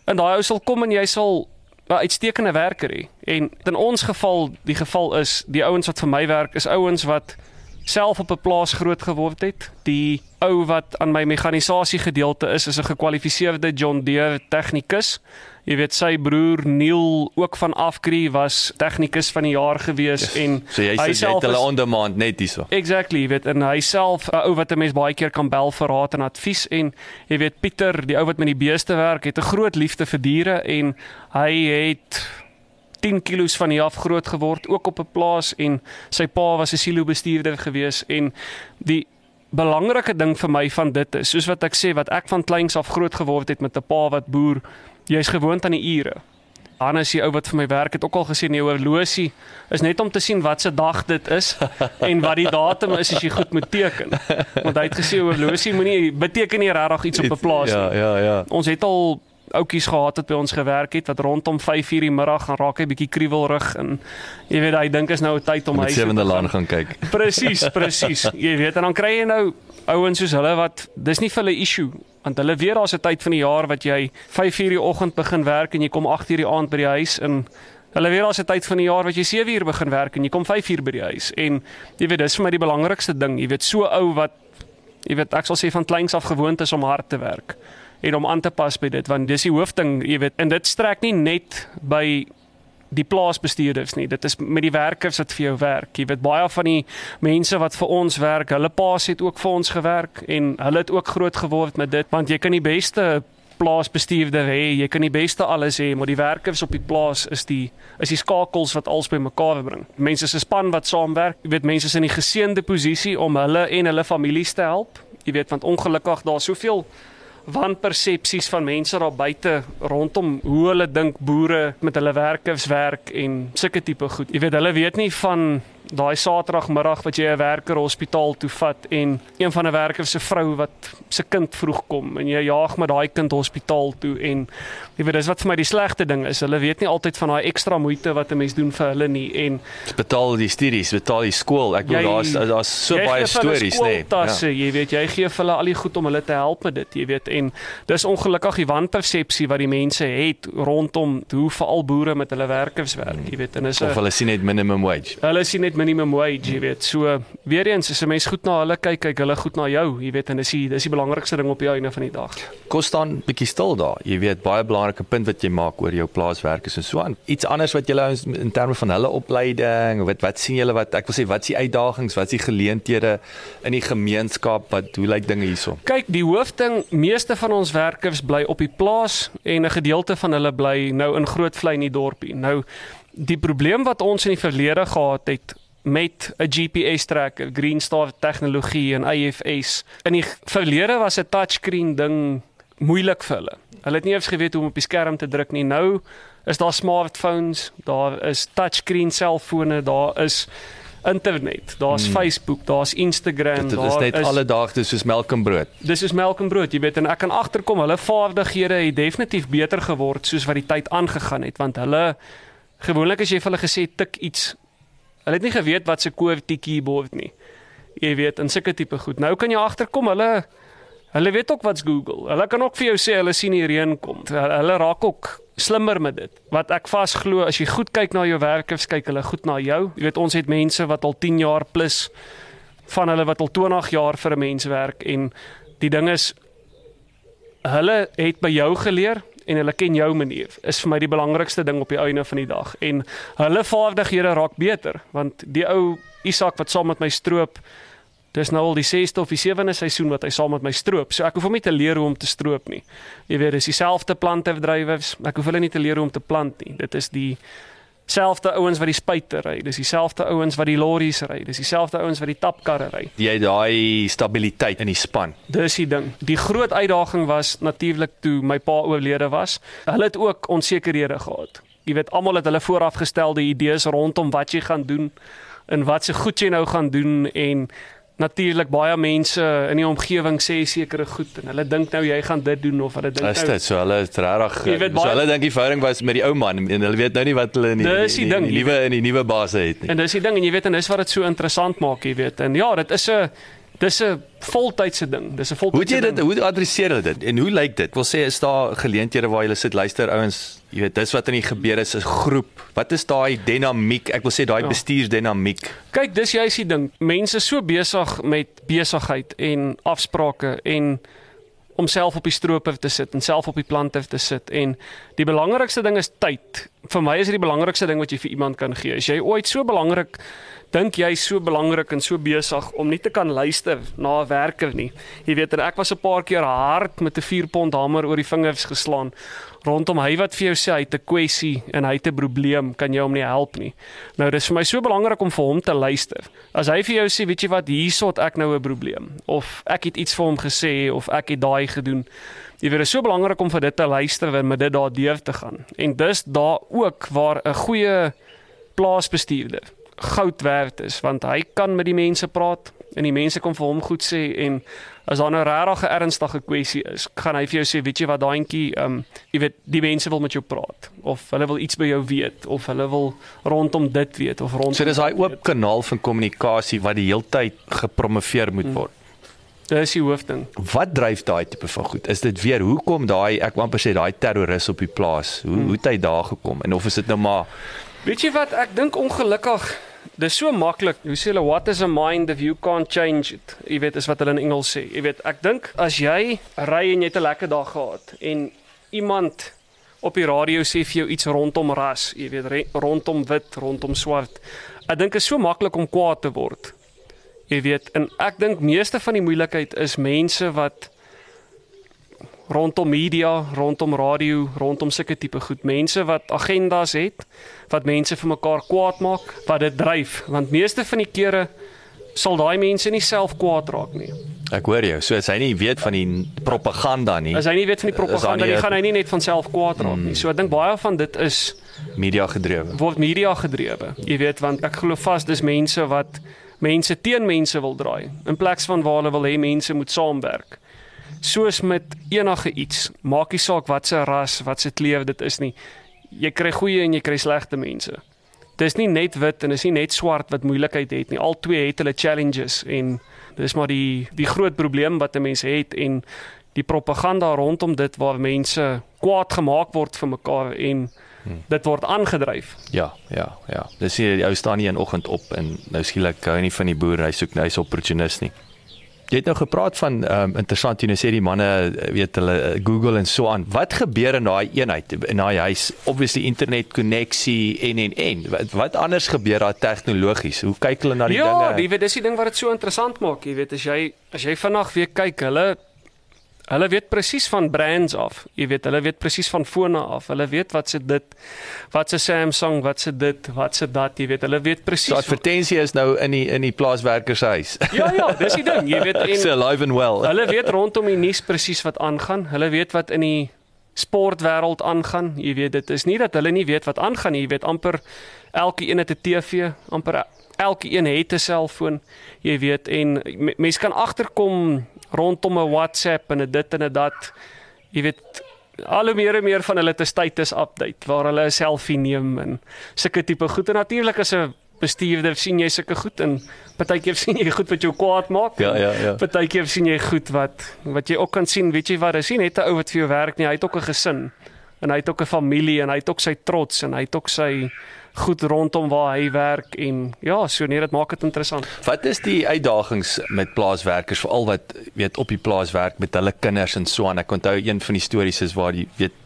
en daai ou sal kom en jy sal 'n uitstekende werker hê. En in ons geval, die geval is die ouens wat vir my werk is ouens wat self op 'n plaas groot geword het. Die ou wat aan my mekanisasie gedeelte is, is 'n gekwalifiseerde John Deere tegnikus. Jy weet sy broer Neil ook van Afkree was tegnikus van die jaar gewees yes. en so hy, hy self het hulle on demand net hierso. Exactly, jy weet en hy self 'n ou wat 'n mens baie keer kan bel vir raad en advies en jy weet Pieter, die ou wat met die beeste werk, het 'n groot liefde vir diere en hy het 10 kg van hier af groot geword ook op 'n plaas en sy pa was 'n silo bestuurder gewees en die belangrike ding vir my van dit is soos wat ek sê wat ek van kleins af groot geword het met 'n pa wat boer jy's gewoond aan die ure. Hannes die ou wat vir my werk het ook al gesê nee horlosie is net om te sien wat se dag dit is en wat die datum is as jy goed moet teken. Want hy het gesê horlosie moenie beteken nie regtig iets op 'n plaas ja, nie. ja ja. Ja ons het al ouetjies gehad het by ons gewerk het wat rondom 5:00 die middag gaan raak hy bietjie kriewelrig en jy weet hy dink is nou tyd om hy se sewende laan gaan. kyk. Presies, presies. Jy weet en dan kry jy nou ouens soos hulle wat dis nie vir hulle issue Want hulle weet daar's 'n tyd van die jaar wat jy 5:00 die oggend begin werk en jy kom 8:00 die aand by die huis en hulle weet daar's 'n tyd van die jaar wat jy 7:00 begin werk en jy kom 5:00 by die huis en jy weet dis vir my die belangrikste ding. Jy weet so ou wat jy weet ek sal sê van kleins af gewoond is om hard te werk en om aan te pas by dit want dis die hoofding, jy weet, en dit strek nie net by die plaasbestuurders nie. Dit is met die werkers wat vir jou werk. Jy weet baie van die mense wat vir ons werk, hulle paas het ook vir ons gewerk en hulle het ook groot geword met dit want jy kan die beste plaasbestuurder hê, jy kan die beste alles hê, maar die werkers op die plaas is die is die skakels wat alles bymekaar bring. Mense se span wat saamwerk, jy weet mense is in die geseënde posisie om hulle en hulle families te help. Jy weet want ongelukkig daar soveel wanpersepsies van mense daar buite rondom hoe hulle dink boere met hulle werkers werk en sulke tipe goed. Jy weet hulle weet nie van daai Saterdagmiddag wat jy 'n werker hospitaal toe vat en een van 'n werker se vrou wat se kind vroeg kom en jy jaag met daai kind hospitaal toe en jy weet dis wat vir my die slegte ding is. Hulle weet nie altyd van daai ekstra moeite wat 'n mens doen vir hulle nie en betaal die studies, betaal die skool. Ek bedoel daar's daar's so baie stories nê. Nee. Ja. Jy weet jy gee vir hulle al die goed om hulle te help met dit, jy weet en dis ongelukkig die wanpersepsie wat die mense het rondom hoe veral boere met hulle werkers werk, jy weet en is of hulle sien net minimum wage. Hulle sien net minimum wage, jy weet. So weer eens as 'n mens goed na hulle kyk, kyk hulle goed na jou, jy weet en dis die dis die belangrikste ding op die einde van die dag. Kos staan bietjie stil daar. Jy weet baie belangrike punt wat jy maak oor jou plaaswerkers en so aan. Iets anders wat julle in terme van hulle opleiding, wat wat sien julle wat ek wil sê wat is die uitdagings, wat is die geleenthede in die gemeenskap, wat hoe lyk dinge hierso? Kyk, die hoofding, meeste van ons werkers bly op die plaas en 'n gedeelte van hulle bly nou in Grootvlei in die dorpie. Nou die probleem wat ons in die verlede gehad het met 'n GPS tracker, Green Star tegnologie en IFS. In die verlede was 'n touchscreen ding moeilik vir hulle. Hulle het nie eens geweet hoe om op die skerm te druk nie. Nou is daar smartphones, daar is touchscreen selfone, daar is internet, daar's hmm. Facebook, daar's Instagram, dit, dit is net alledaags dis soos melk en brood. Dis is melk en brood, jy weet en ek kan agterkom hulle vaardighede het definitief beter geword soos wat die tyd aangegaan het want hulle gewoonlik as jy vir hulle gesê tik iets Hulle het nie geweet wat se QWERTY keyboard nie. Jy weet, en sulke tipe goed. Nou kan jy agterkom, hulle hulle weet ook wat's Google. Hulle kan ook vir jou sê hulle sien die reën kom. Hulle raak ook slimmer met dit. Wat ek vasglo, as jy goed kyk na jou werkers, kyk hulle goed na jou. Jy weet, ons het mense wat al 10 jaar plus van hulle wat al 20 jaar vir 'n mens werk en die ding is hulle het by jou geleer en hulle ken jou manier is vir my die belangrikste ding op die einde van die dag. En hulle vaardighede raak beter want die ou Isak wat saam met my stroop dis nou al die 6ste of die 7de seisoen wat hy saam met my stroop. So ek hoef hom nie te leer hoe om te stroop nie. Jy weet dis dieselfde plante drywers ek hoef hulle nie te leer hoe om te plant nie. Dit is die selfde ouens wat die spuiter ry, dis dieselfde ouens wat die lorries ry, dis dieselfde ouens wat die tapkarre ry. Jy daai stabiliteit in die span. Dis die ding. Die groot uitdaging was natuurlik toe my pa oorlede was. Hulle het ook onsekerhede gehad. Jy weet almal het hulle voorafgestelde idees rondom wat jy gaan doen en wat se goed jy nou gaan doen en natuurlik baie mense in die omgewing sê sekere goed en hulle dink nou jy gaan dit doen of hulle dink nou Is dit so hulle is regtig so hulle dink die verhouding was met die ou man en hulle weet nou nie wat hulle in die nuwe in die nuwe baas het nie. En dis die ding en jy weet en dis wat dit so interessant maak jy weet en ja dit is 'n dis 'n voltydse ding dis 'n voltydse Hoe jy dit hoe adresseer hulle dit en hoe lyk dit? Wil sê is daar geleenthede waar jy sit luister ouens jy weet dis wat in die gebeur is 'n groep. Wat is daai dinamiek? Ek wil sê daai ja. bestuursdinamiek. Kyk, dis juist die ding. Mense so besig met besigheid en afsprake en om self op die strope te sit en self op die plante te sit en die belangrikste ding is tyd. Vir my is dit die belangrikste ding wat jy vir iemand kan gee. As jy ooit so belangrik dink jy so belangrik en so besig om nie te kan luister na 'n werker nie. Jy weet, ek was 'n paar keer hard met 'n 4 pond hamer oor die vingers geslaan rondom hy wat vir jou sê hy het 'n kwessie en hy het 'n probleem, kan jy hom nie help nie. Nou dis vir my so belangrik om vir hom te luister. As hy vir jou sê, weet jy wat, hierso het ek nou 'n probleem of ek het iets vir hom gesê of ek het daai gedoen. Jy weet, dit is so belangrik om vir dit te luister en met dit daardeur te gaan. En dis daar ook waar 'n goeie plaasbestuurder goud werd is want hy kan met die mense praat en die mense kom vir hom goed sê en as daar nou regtig 'n ernstige kwessie is, gaan hy vir jou sê, weet jy wat daaientjie, ehm um, jy weet, die mense wil met jou praat of hulle wil iets by jou weet of hulle wil rondom dit weet of rondom So dis daai oop kanaal van kommunikasie wat die heeltyd gepromoveer moet hmm. word. Dis die hoofding. Wat dryf daai tipe van goed? Is dit weer hoekom daai ek wou amper sê daai terroris op die plaas? Hoe hmm. hoe het hy daar gekom? En of is dit nou maar Weet jy wat ek dink ongelukkig Dis so maklik. Hoe sê hulle what is a mind if you can't change it? Jy weet is wat hulle in Engels sê. Jy weet, ek dink as jy ry en jy het 'n lekker dag gehad en iemand op die radio sê vir jou iets rondom ras, jy weet rondom wit, rondom swart. Ek dink is so maklik om kwaad te word. Jy weet, en ek dink meeste van die moeilikheid is mense wat rondom media, rondom radio, rondom sulke tipe goed, mense wat agendas het, wat mense vir mekaar kwaad maak, wat dit dryf, want meeste van die kere sal daai mense nie self kwaad raak nie. Ek hoor jou. So as hy nie weet van die propaganda nie. As hy nie weet van die propaganda nie, gaan hy nie net van self kwaad raak nie. Hmm. So ek dink baie van dit is media gedrewe. Word media gedrewe. Jy weet want ek glo vas dis mense wat mense teen mense wil draai in plaas van waar hulle wil hê mense moet saamwerk soos met enige iets, maak nie saak wat se ras, wat se kleur dit is nie. Jy kry goeie en jy kry slegte mense. Dis nie net wit en is nie net swart wat moeilikheid het nie. Al twee het hulle challenges en dis maar die die groot probleem wat 'n mens het en die propaganda rondom dit waar mense kwaad gemaak word vir mekaar en hmm. dit word aangedryf. Ja, ja, ja. Dis jy ou staan nie in oggend op en nou skielik hou nie van die boer, hy soek nou hy's opportunis nie. Jy het nou gepraat van ehm um, interessant jy nou sê die manne weet hulle uh, Google en so aan. Wat gebeur in daai eenheid in daai huis? Obviously internet koneksie en en en. Wat, wat anders gebeur daar tegnologies? Hoe kyk hulle na die ja, dinge? Ja, jy weet dis die ding wat dit so interessant maak, jy weet as jy as jy vanaand weer kyk, hulle Hulle weet presies van brands af. Jy weet, hulle weet presies van fone af. Hulle weet wat se dit, wat se Samsung, wat se dit, wat se dat, jy weet, hulle weet presies. So advertensie is nou in die in die plaaswerkershuis. Ja ja, dis die ding, jy weet en so alive and well. Hulle weet rondom die nuus presies wat aangaan. Hulle weet wat in die sportwêreld aangaan. Jy weet, dit is nie dat hulle nie weet wat aangaan nie. Jy weet amper elke een het 'n TV, amper elke een het 'n selfoon. Jy weet en mense kan agterkom rondom 'n WhatsApp en 'n dit en 'n dat. Jy weet al hoe meer en meer van hulle te status update waar hulle 'n selfie neem en sulke tipe goed en natuurlik as 'n bestuurder sien jy sulke goed en partykeer sien jy goed wat jou kwaad maak. Ja ja ja. Partykeer sien jy goed wat wat jy ook kan sien, weet jy wat, is nie net 'n ou wat vir jou werk nie, hy het ook 'n gesin en hy het ook 'n familie en hy het ook sy trots en hy het ook sy goed rondom waar hy werk en ja, so nee, dit maak dit interessant. Wat is die uitdagings met plaaswerkers veral wat weet op die plaas werk met hulle kinders en so aan? Ek onthou een van die stories is waar die weet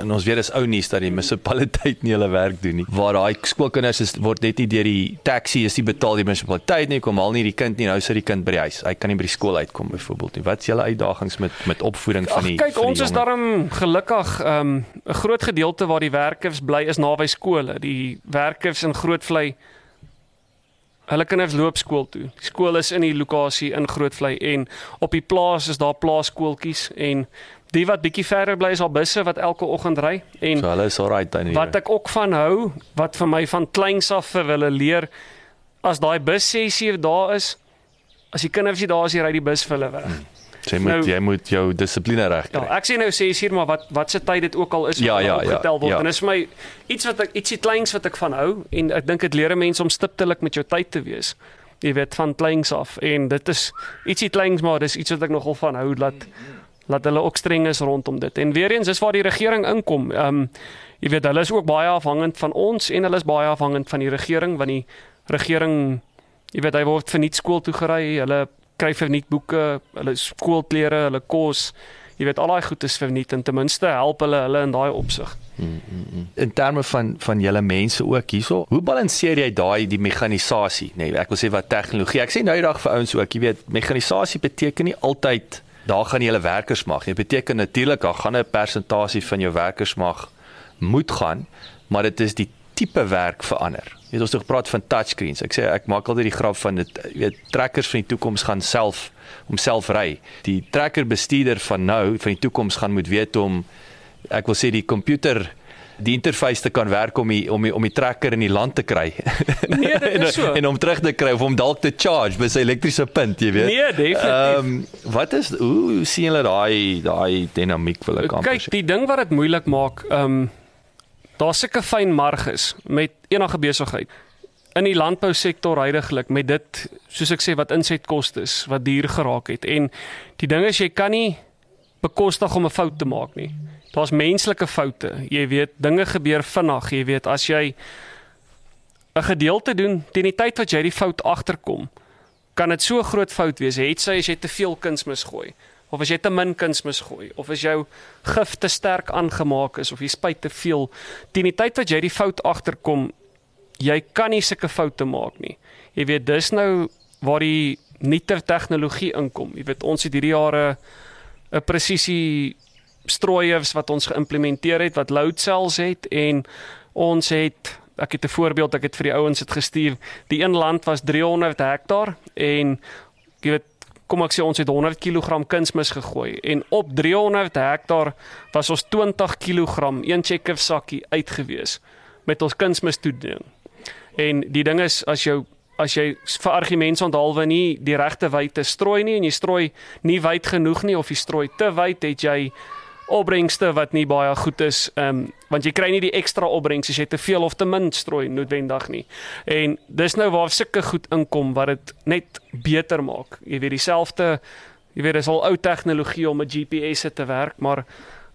en ons weet dis ou nuus dat die munisipaliteit nie hulle werk doen nie. Waar daai skoolkinders is word net nie deur die taxi is nie betaal die munisipaliteit nie, kom al nie die kind nie, nou sit die kind by die huis. Hy kan nie by die skool uitkom byvoorbeeld nie. Wat is julle uitdagings met met opvoeding van die Ach, kyk, ons is daarom gelukkig ehm, 'n um, groot gedeelte waar die werkers bly is naby skole. Die werkers in Grootvlei Hulle kinders loop skool toe. Die skool is in die lokasie in Grootvlei en op die plaas is daar plaaskooltjies en die wat bietjie verder bly is al busse wat elke oggend ry en so hulle is alright dan hier. Wat ek ook van hou, wat vir my van kleins af vir hulle leer as daai bus 6 uur daar is, as die kinders nie daar is, ry die bus vir hulle weg. Hmm. Jy moet nou, jy moet jou dissipline reg kry. Ja, ek sê nou 6 uur, maar wat wat se tyd dit ook al is ja, ja, ja, getel word. Ja. En dit is vir my iets wat ek ietsie kleins wat ek van hou en ek dink dit leer mense om stiptelik met jou tyd te wees. Jy weet van kleins af en dit is ietsie kleins maar dis iets wat ek nogal van hou dat laat hulle ook streng is rondom dit. En weer eens is waar die regering inkom. Ehm um, jy weet hulle is ook baie afhangend van ons en hulle is baie afhangend van die regering want die regering jy weet hy word vir nie skool toe gery, hulle kry vir nie boeke, hulle skoolklere, hulle kos. Jy weet al daai goed is vir nie en ten minste help hulle hulle in daai opsig. Mm, mm, mm. In terme van van julle mense ook hierso, hoe balanseer jy daai die mekanisasie, nê? Nee, ek wil sê wat tegnologie. Ek sê nou die dag vir ouens ook, jy weet, mekanisasie beteken nie altyd daar gaan jy hulle werkers mag. Dit beteken natuurlik daar gaan 'n persentasie van jou werkers mag moet gaan, maar dit is die tipe werk verander. Het ons nog gepraat van touchscreens. Ek sê ek maak altyd die grap van dit weet trekkers van die toekoms gaan self homself ry. Die trekker bestuurder van nou van die toekoms gaan moet weet om ek wil sê die komputer die interface te kan werk om die, om die, om die trekker in die land te kry. Nee, dit is so. en om terug te kry of om dalk te charge by sy elektriese punt, jy weet. Nee, definitief. Ehm um, wat is hoe, hoe sien julle daai daai dinamiek wil ek amper sê? Kyk, die ding wat dit moeilik maak, ehm um, daar's sulke fyn marges met enige besigheid. in die landbousektor heidaglik met dit soos ek sê wat insetkoste is wat duur geraak het en die ding is jy kan nie bekostig om 'n fout te maak nie. Daar's menslike foute. Jy weet, dinge gebeur vinnig. Jy weet, as jy 'n gedeelte doen teen die tyd wat jy die fout agterkom, kan dit so groot fout wees. Het sy as jy te veel kunsmis gooi of as jy te min kunsmis gooi of as jou gif te sterk aangemaak is of jy spuit te veel teen die tyd wat jy die fout agterkom, jy kan nie sulke foute maak nie. Jy weet, dis nou waar die nuuter tegnologie inkom. Jy weet, ons het hierdie jare 'n presisie strooiers wat ons geïmplementeer het wat load cells het en ons het ek het 'n voorbeeld ek het vir die ouens dit gestuur. Die een land was 300 hektaar en jy weet kom ek sê ons het 100 kg kunsmis gegooi en op 300 hektaar was ons 20 kg een checker sakkie uitgewees met ons kunsmis toediening. En die ding is as jou as jy vir argumente onthaalwe nie die regte wyte strooi nie en jy strooi nie wyd genoeg nie of jy strooi te wyd het jy opbrengste wat nie baie goed is um, want jy kry nie die ekstra opbrengs as jy te veel of te min strooi noodwendig nie en dis nou waar sulke goed inkom wat dit net beter maak jy weet dieselfde jy weet dis al ou tegnologie om 'n GPS te werk maar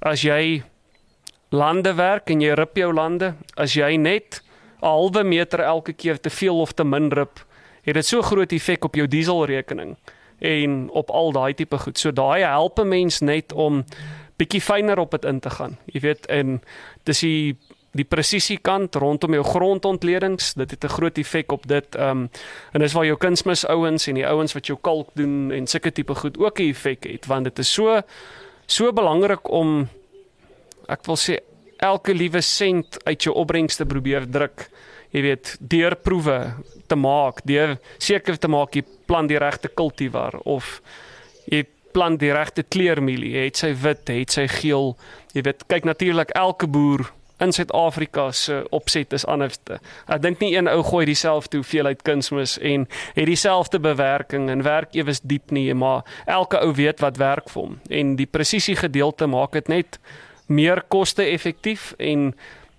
as jy lande werk en jy rip jou lande as jy net 'n halwe meter elke keer te veel of te min rip, het dit so groot effek op jou dieselrekening en op al daai tipe goed. So daai help 'n mens net om bietjie fyner op dit in te gaan. Jy weet en dis die die presisie kant rondom jou grondontledings, dit het 'n groot effek op dit. Ehm um, en dis waar jou kunsmis ouens en die ouens wat jou kalk doen en sulke tipe goed ook 'n effek het want dit is so so belangrik om ek wil sê elke liewe sent uit jou opbrengste probeer druk. Jy weet, deur proewe te maak, deur seker te maak jy plant die regte kultivar of jy plant die regte kleurmielie. Het sy wit, het sy geel. Jy weet, kyk natuurlik elke boer in Suid-Afrika se opset is anders. Ek dink nie een ou gooi dieselfde hoeveelheid kunsmis en het dieselfde bewerking en werk ewes diep nie, maar elke ou weet wat werk vir hom. En die presisie gedeelte maak dit net meer koste-effektief en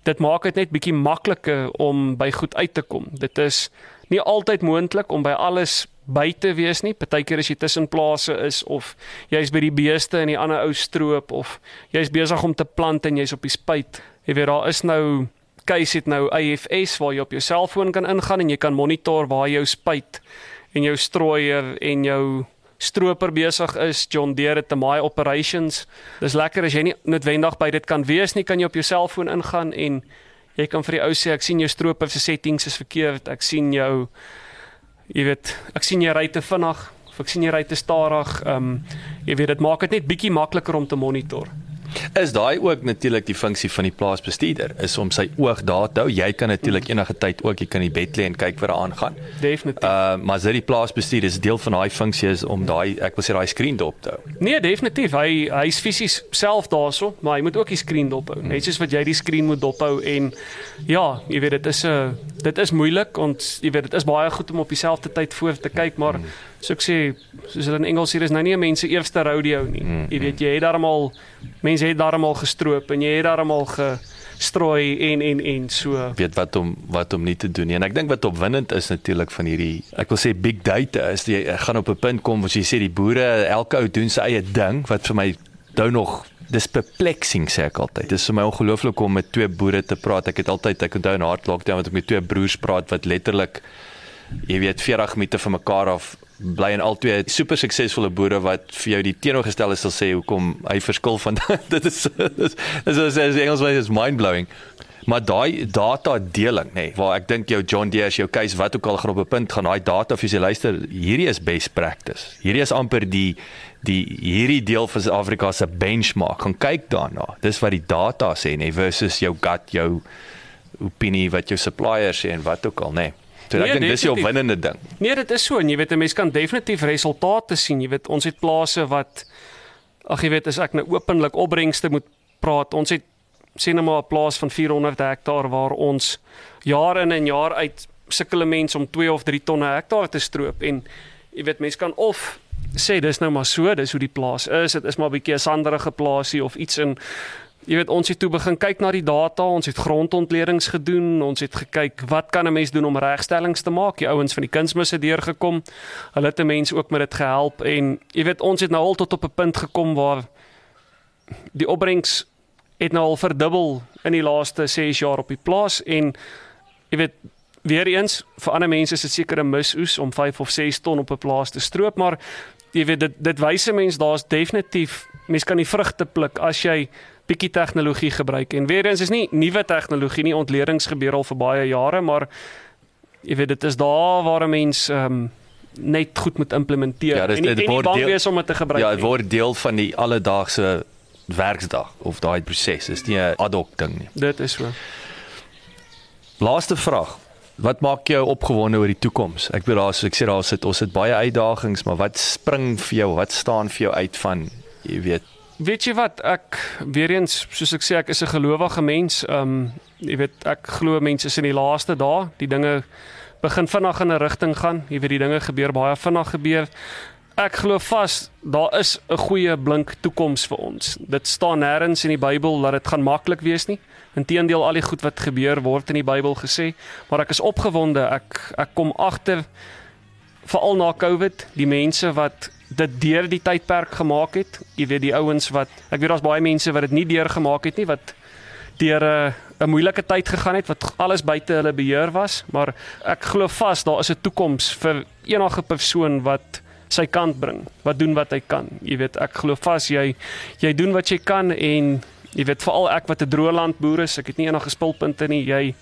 dit maak dit net bietjie makliker om by goed uit te kom. Dit is nie altyd moontlik om by alles by te wees nie. Partykeer as jy tussen plase is of jy's by die beeste in die ander ou stroop of jy's besig om te plant en jy's op die spuit. Jy weet daar is nou keuse het nou AFS waar jy op jou selfoon kan ingaan en jy kan monitor waar jou spuit en jou strooier en jou stroper besig is, John Deere te my operations. Dis lekker as jy nie noodwendig by dit kan wees nie, kan jy op jou selfoon ingaan en jy kan vir die ou sê ek sien jou stroper se settings is verkeerd. Ek sien jou jy weet, ek sien jy ry te vinnig of ek sien jy ry te stadig. Ehm um, jy weet dit maak dit net bietjie makliker om te monitor. Is daai ook natuurlik die funksie van die plaasbestuurder is om sy oog daar te hou. Jy kan natuurlik enige tyd ook jy kan die bed lê en kyk wat daar aangaan. Definitief. Uh maar dit die plaasbestuurder is deel van daai funksie is om daai ek wil sê daai skerm dop te hou. Nee, definitief. Hy hy's fisies self daarso, maar hy moet ook die skerm dop hou. Net soos wat jy die skerm moet dop hou en ja, jy weet dit is 'n uh, dit is moeilik want jy weet dit is baie goed om op dieselfde tyd voor te kyk, maar hmm. So ek sê soos hulle in Engels sê, is nou nie 'n mens se eerste rodeo nie. Hmm. Jy weet jy het daarmal mense het daarmal gestroop en jy het daarmal gestrooi en en en so weet wat om wat om nie te doen nie en ek dink wat opwindend is natuurlik van hierdie ek wil sê big data is jy gaan op 'n punt kom waar jy sê die boere elke ou doen sy eie ding wat vir my nou nog dis perplexing sê ek altyd. Dis vir my ongelooflik om met twee boere te praat. Ek het altyd ek onthou in Hardlock dan wat ek met twee broers praat wat letterlik jy weet 40 minute van mekaar af bly en albei super suksesvolle boere wat vir jou die teenoorgestelde sal sê hoekom hy verskil van dit is is as Engels wys is mind blowing. Maar daai data deling nê nee, waar ek dink jou John Deere jou case wat ook al gaan op 'n punt gaan daai data vir sy luister hierdie is best practice. Hierdie is amper die die hierdie deel van Suid-Afrika se benchmark. Gaan kyk daarna. Dis wat die data sê nê nee, versus jou gut jou opinie wat jou suppliers sê en wat ook al nê. Nee. So nee, ek dink dis 'n opwindende ding. Nee, dit is so en jy weet 'n mens kan definitief resultate sien. Jy weet ons het plase wat ag jy weet as ek nou openlik opbrengste moet praat. Ons het sien nou maar 'n plaas van 400 hektaar waar ons jaar in en jaar uit sukkel mense om 2 of 3 tonne hektaar te stroop en jy weet mense kan of sê dis nou maar so, dis hoe die plaas is. Dit is maar 'n bietjie 'n sanderige plaasie of iets in jy weet ons het toe begin kyk na die data, ons het grondontledings gedoen, ons het gekyk wat kan 'n mens doen om regstellings te maak. Die ouens van die kunsmis het deurgekom. Hulle het 'n mens ook met dit gehelp en jy weet ons het nou al tot op 'n punt gekom waar die opbrengs het nou al verdubbel in die laaste 6 jaar op die plaas en jy weet weer eens vir ander mense is dit seker 'n misoes om 5 of 6 ton op 'n plaas te stroop, maar jy weet dit dit wys 'n mens daar's definitief mens kan die vrugte pluk as jy bietjie tegnologie gebruik. En weer eens is nie nuwe tegnologie nie, ontledings gebeur al vir baie jare, maar jy weet dit is daar waar 'n mens ehm um, net goed moet implementeer ja, en nie, nie bang deel, wees om dit te gebruik ja, dit word deel van die alledaagse werksdag of daai proses. Dis nie 'n ad hoc ding nie. Dit is so. Laaste vraag. Wat maak jou opgewonde oor die toekoms? Ek bedoel daar so ek sê daar sit ons het baie uitdagings, maar wat spring vir jou? Wat staan vir jou uit van jy weet Weet jy wat ek weer eens soos ek sê ek is 'n gelowige mens. Um jy weet ek glo mense is in die laaste dae, die dinge begin vinnig in 'n rigting gaan. Jy weet die dinge gebeur baie vinnig gebeur. Ek glo vas daar is 'n goeie blink toekoms vir ons. Dit staan nêrens in die Bybel dat dit gaan maklik wees nie. Inteendeel al die goed wat gebeur word in die Bybel gesê, maar ek is opgewonde. Ek ek kom agter veral na Covid, die mense wat dit deur die tydperk gemaak het. Jy weet die ouens wat ek weet daar's baie mense wat dit nie deur gemaak het nie wat deur 'n 'n moeilike tyd gegaan het wat alles buite hulle beheer was, maar ek glo vas daar is 'n toekoms vir enige persoon wat sy kant bring, wat doen wat hy kan. Jy weet, ek glo vas jy jy doen wat jy kan en jy weet veral ek wat 'n droëland boer is, ek het nie enige spulpunte nie. Jy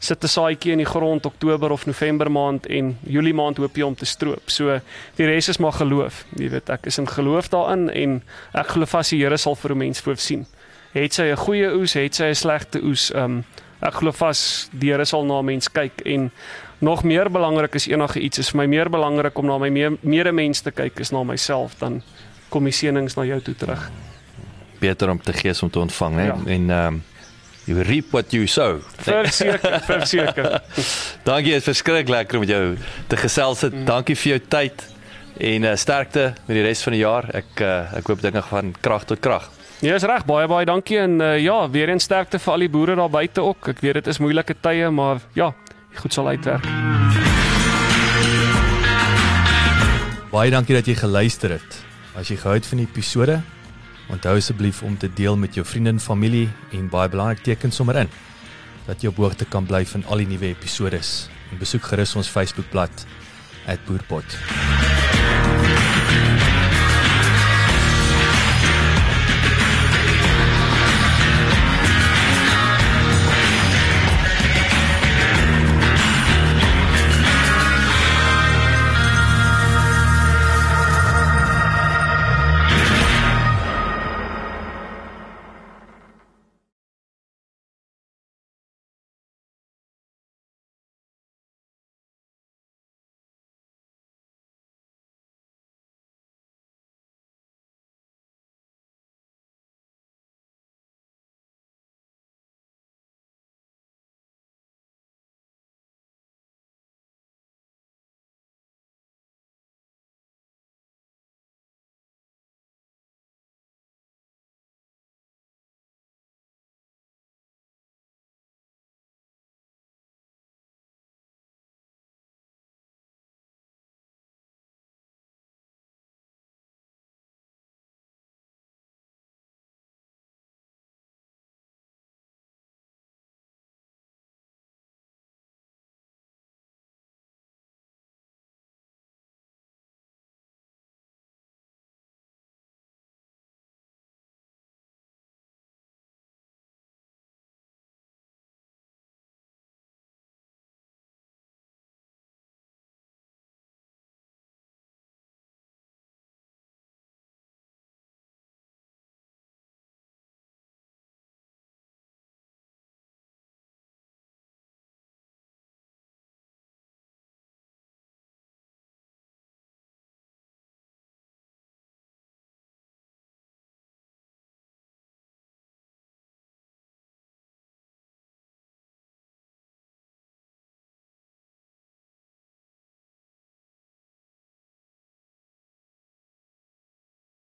sit 'n saadjie in die grond Oktober of November maand en Julie maand hoop jy om te stroop. So die res is maar geloof. Jy weet ek is in geloof daarin en ek glo vas die Here sal vir 'n mens voorsien. Het sy 'n goeie oes, het sy 'n slegte oes. Um ek glo vas die Here sal na 'n mens kyk en nog meer belangrik is enige iets is vir my meer belangrik om na my medemens te kyk is na myself dan kom die seënings na jou toe terug. Beter om te gee om te ontvang hè ja. en ehm um, you reap what you sow. Verseker, verseker. Dankie, dit is verskriklik lekker om met jou te gesels. Mm. Dankie vir jou tyd en uh, sterkte met die res van die jaar. Ek uh, ek hoop dinge gaan krag tot krag. Ja, is reg. Baie baie dankie en uh, ja, weer eens sterkte vir al die boere daar buite ook. Ek weet dit is moeilike tye, maar ja, goed sal uitwerk. Baie dankie dat jy geluister het. As jy gehou het van die episode, Onthou asseblief om te deel met jou vriende en familie en baie belangrik teken sommer in dat jy op hoogte kan bly van al die nuwe episode. En besoek gerus ons Facebookblad @boerpot.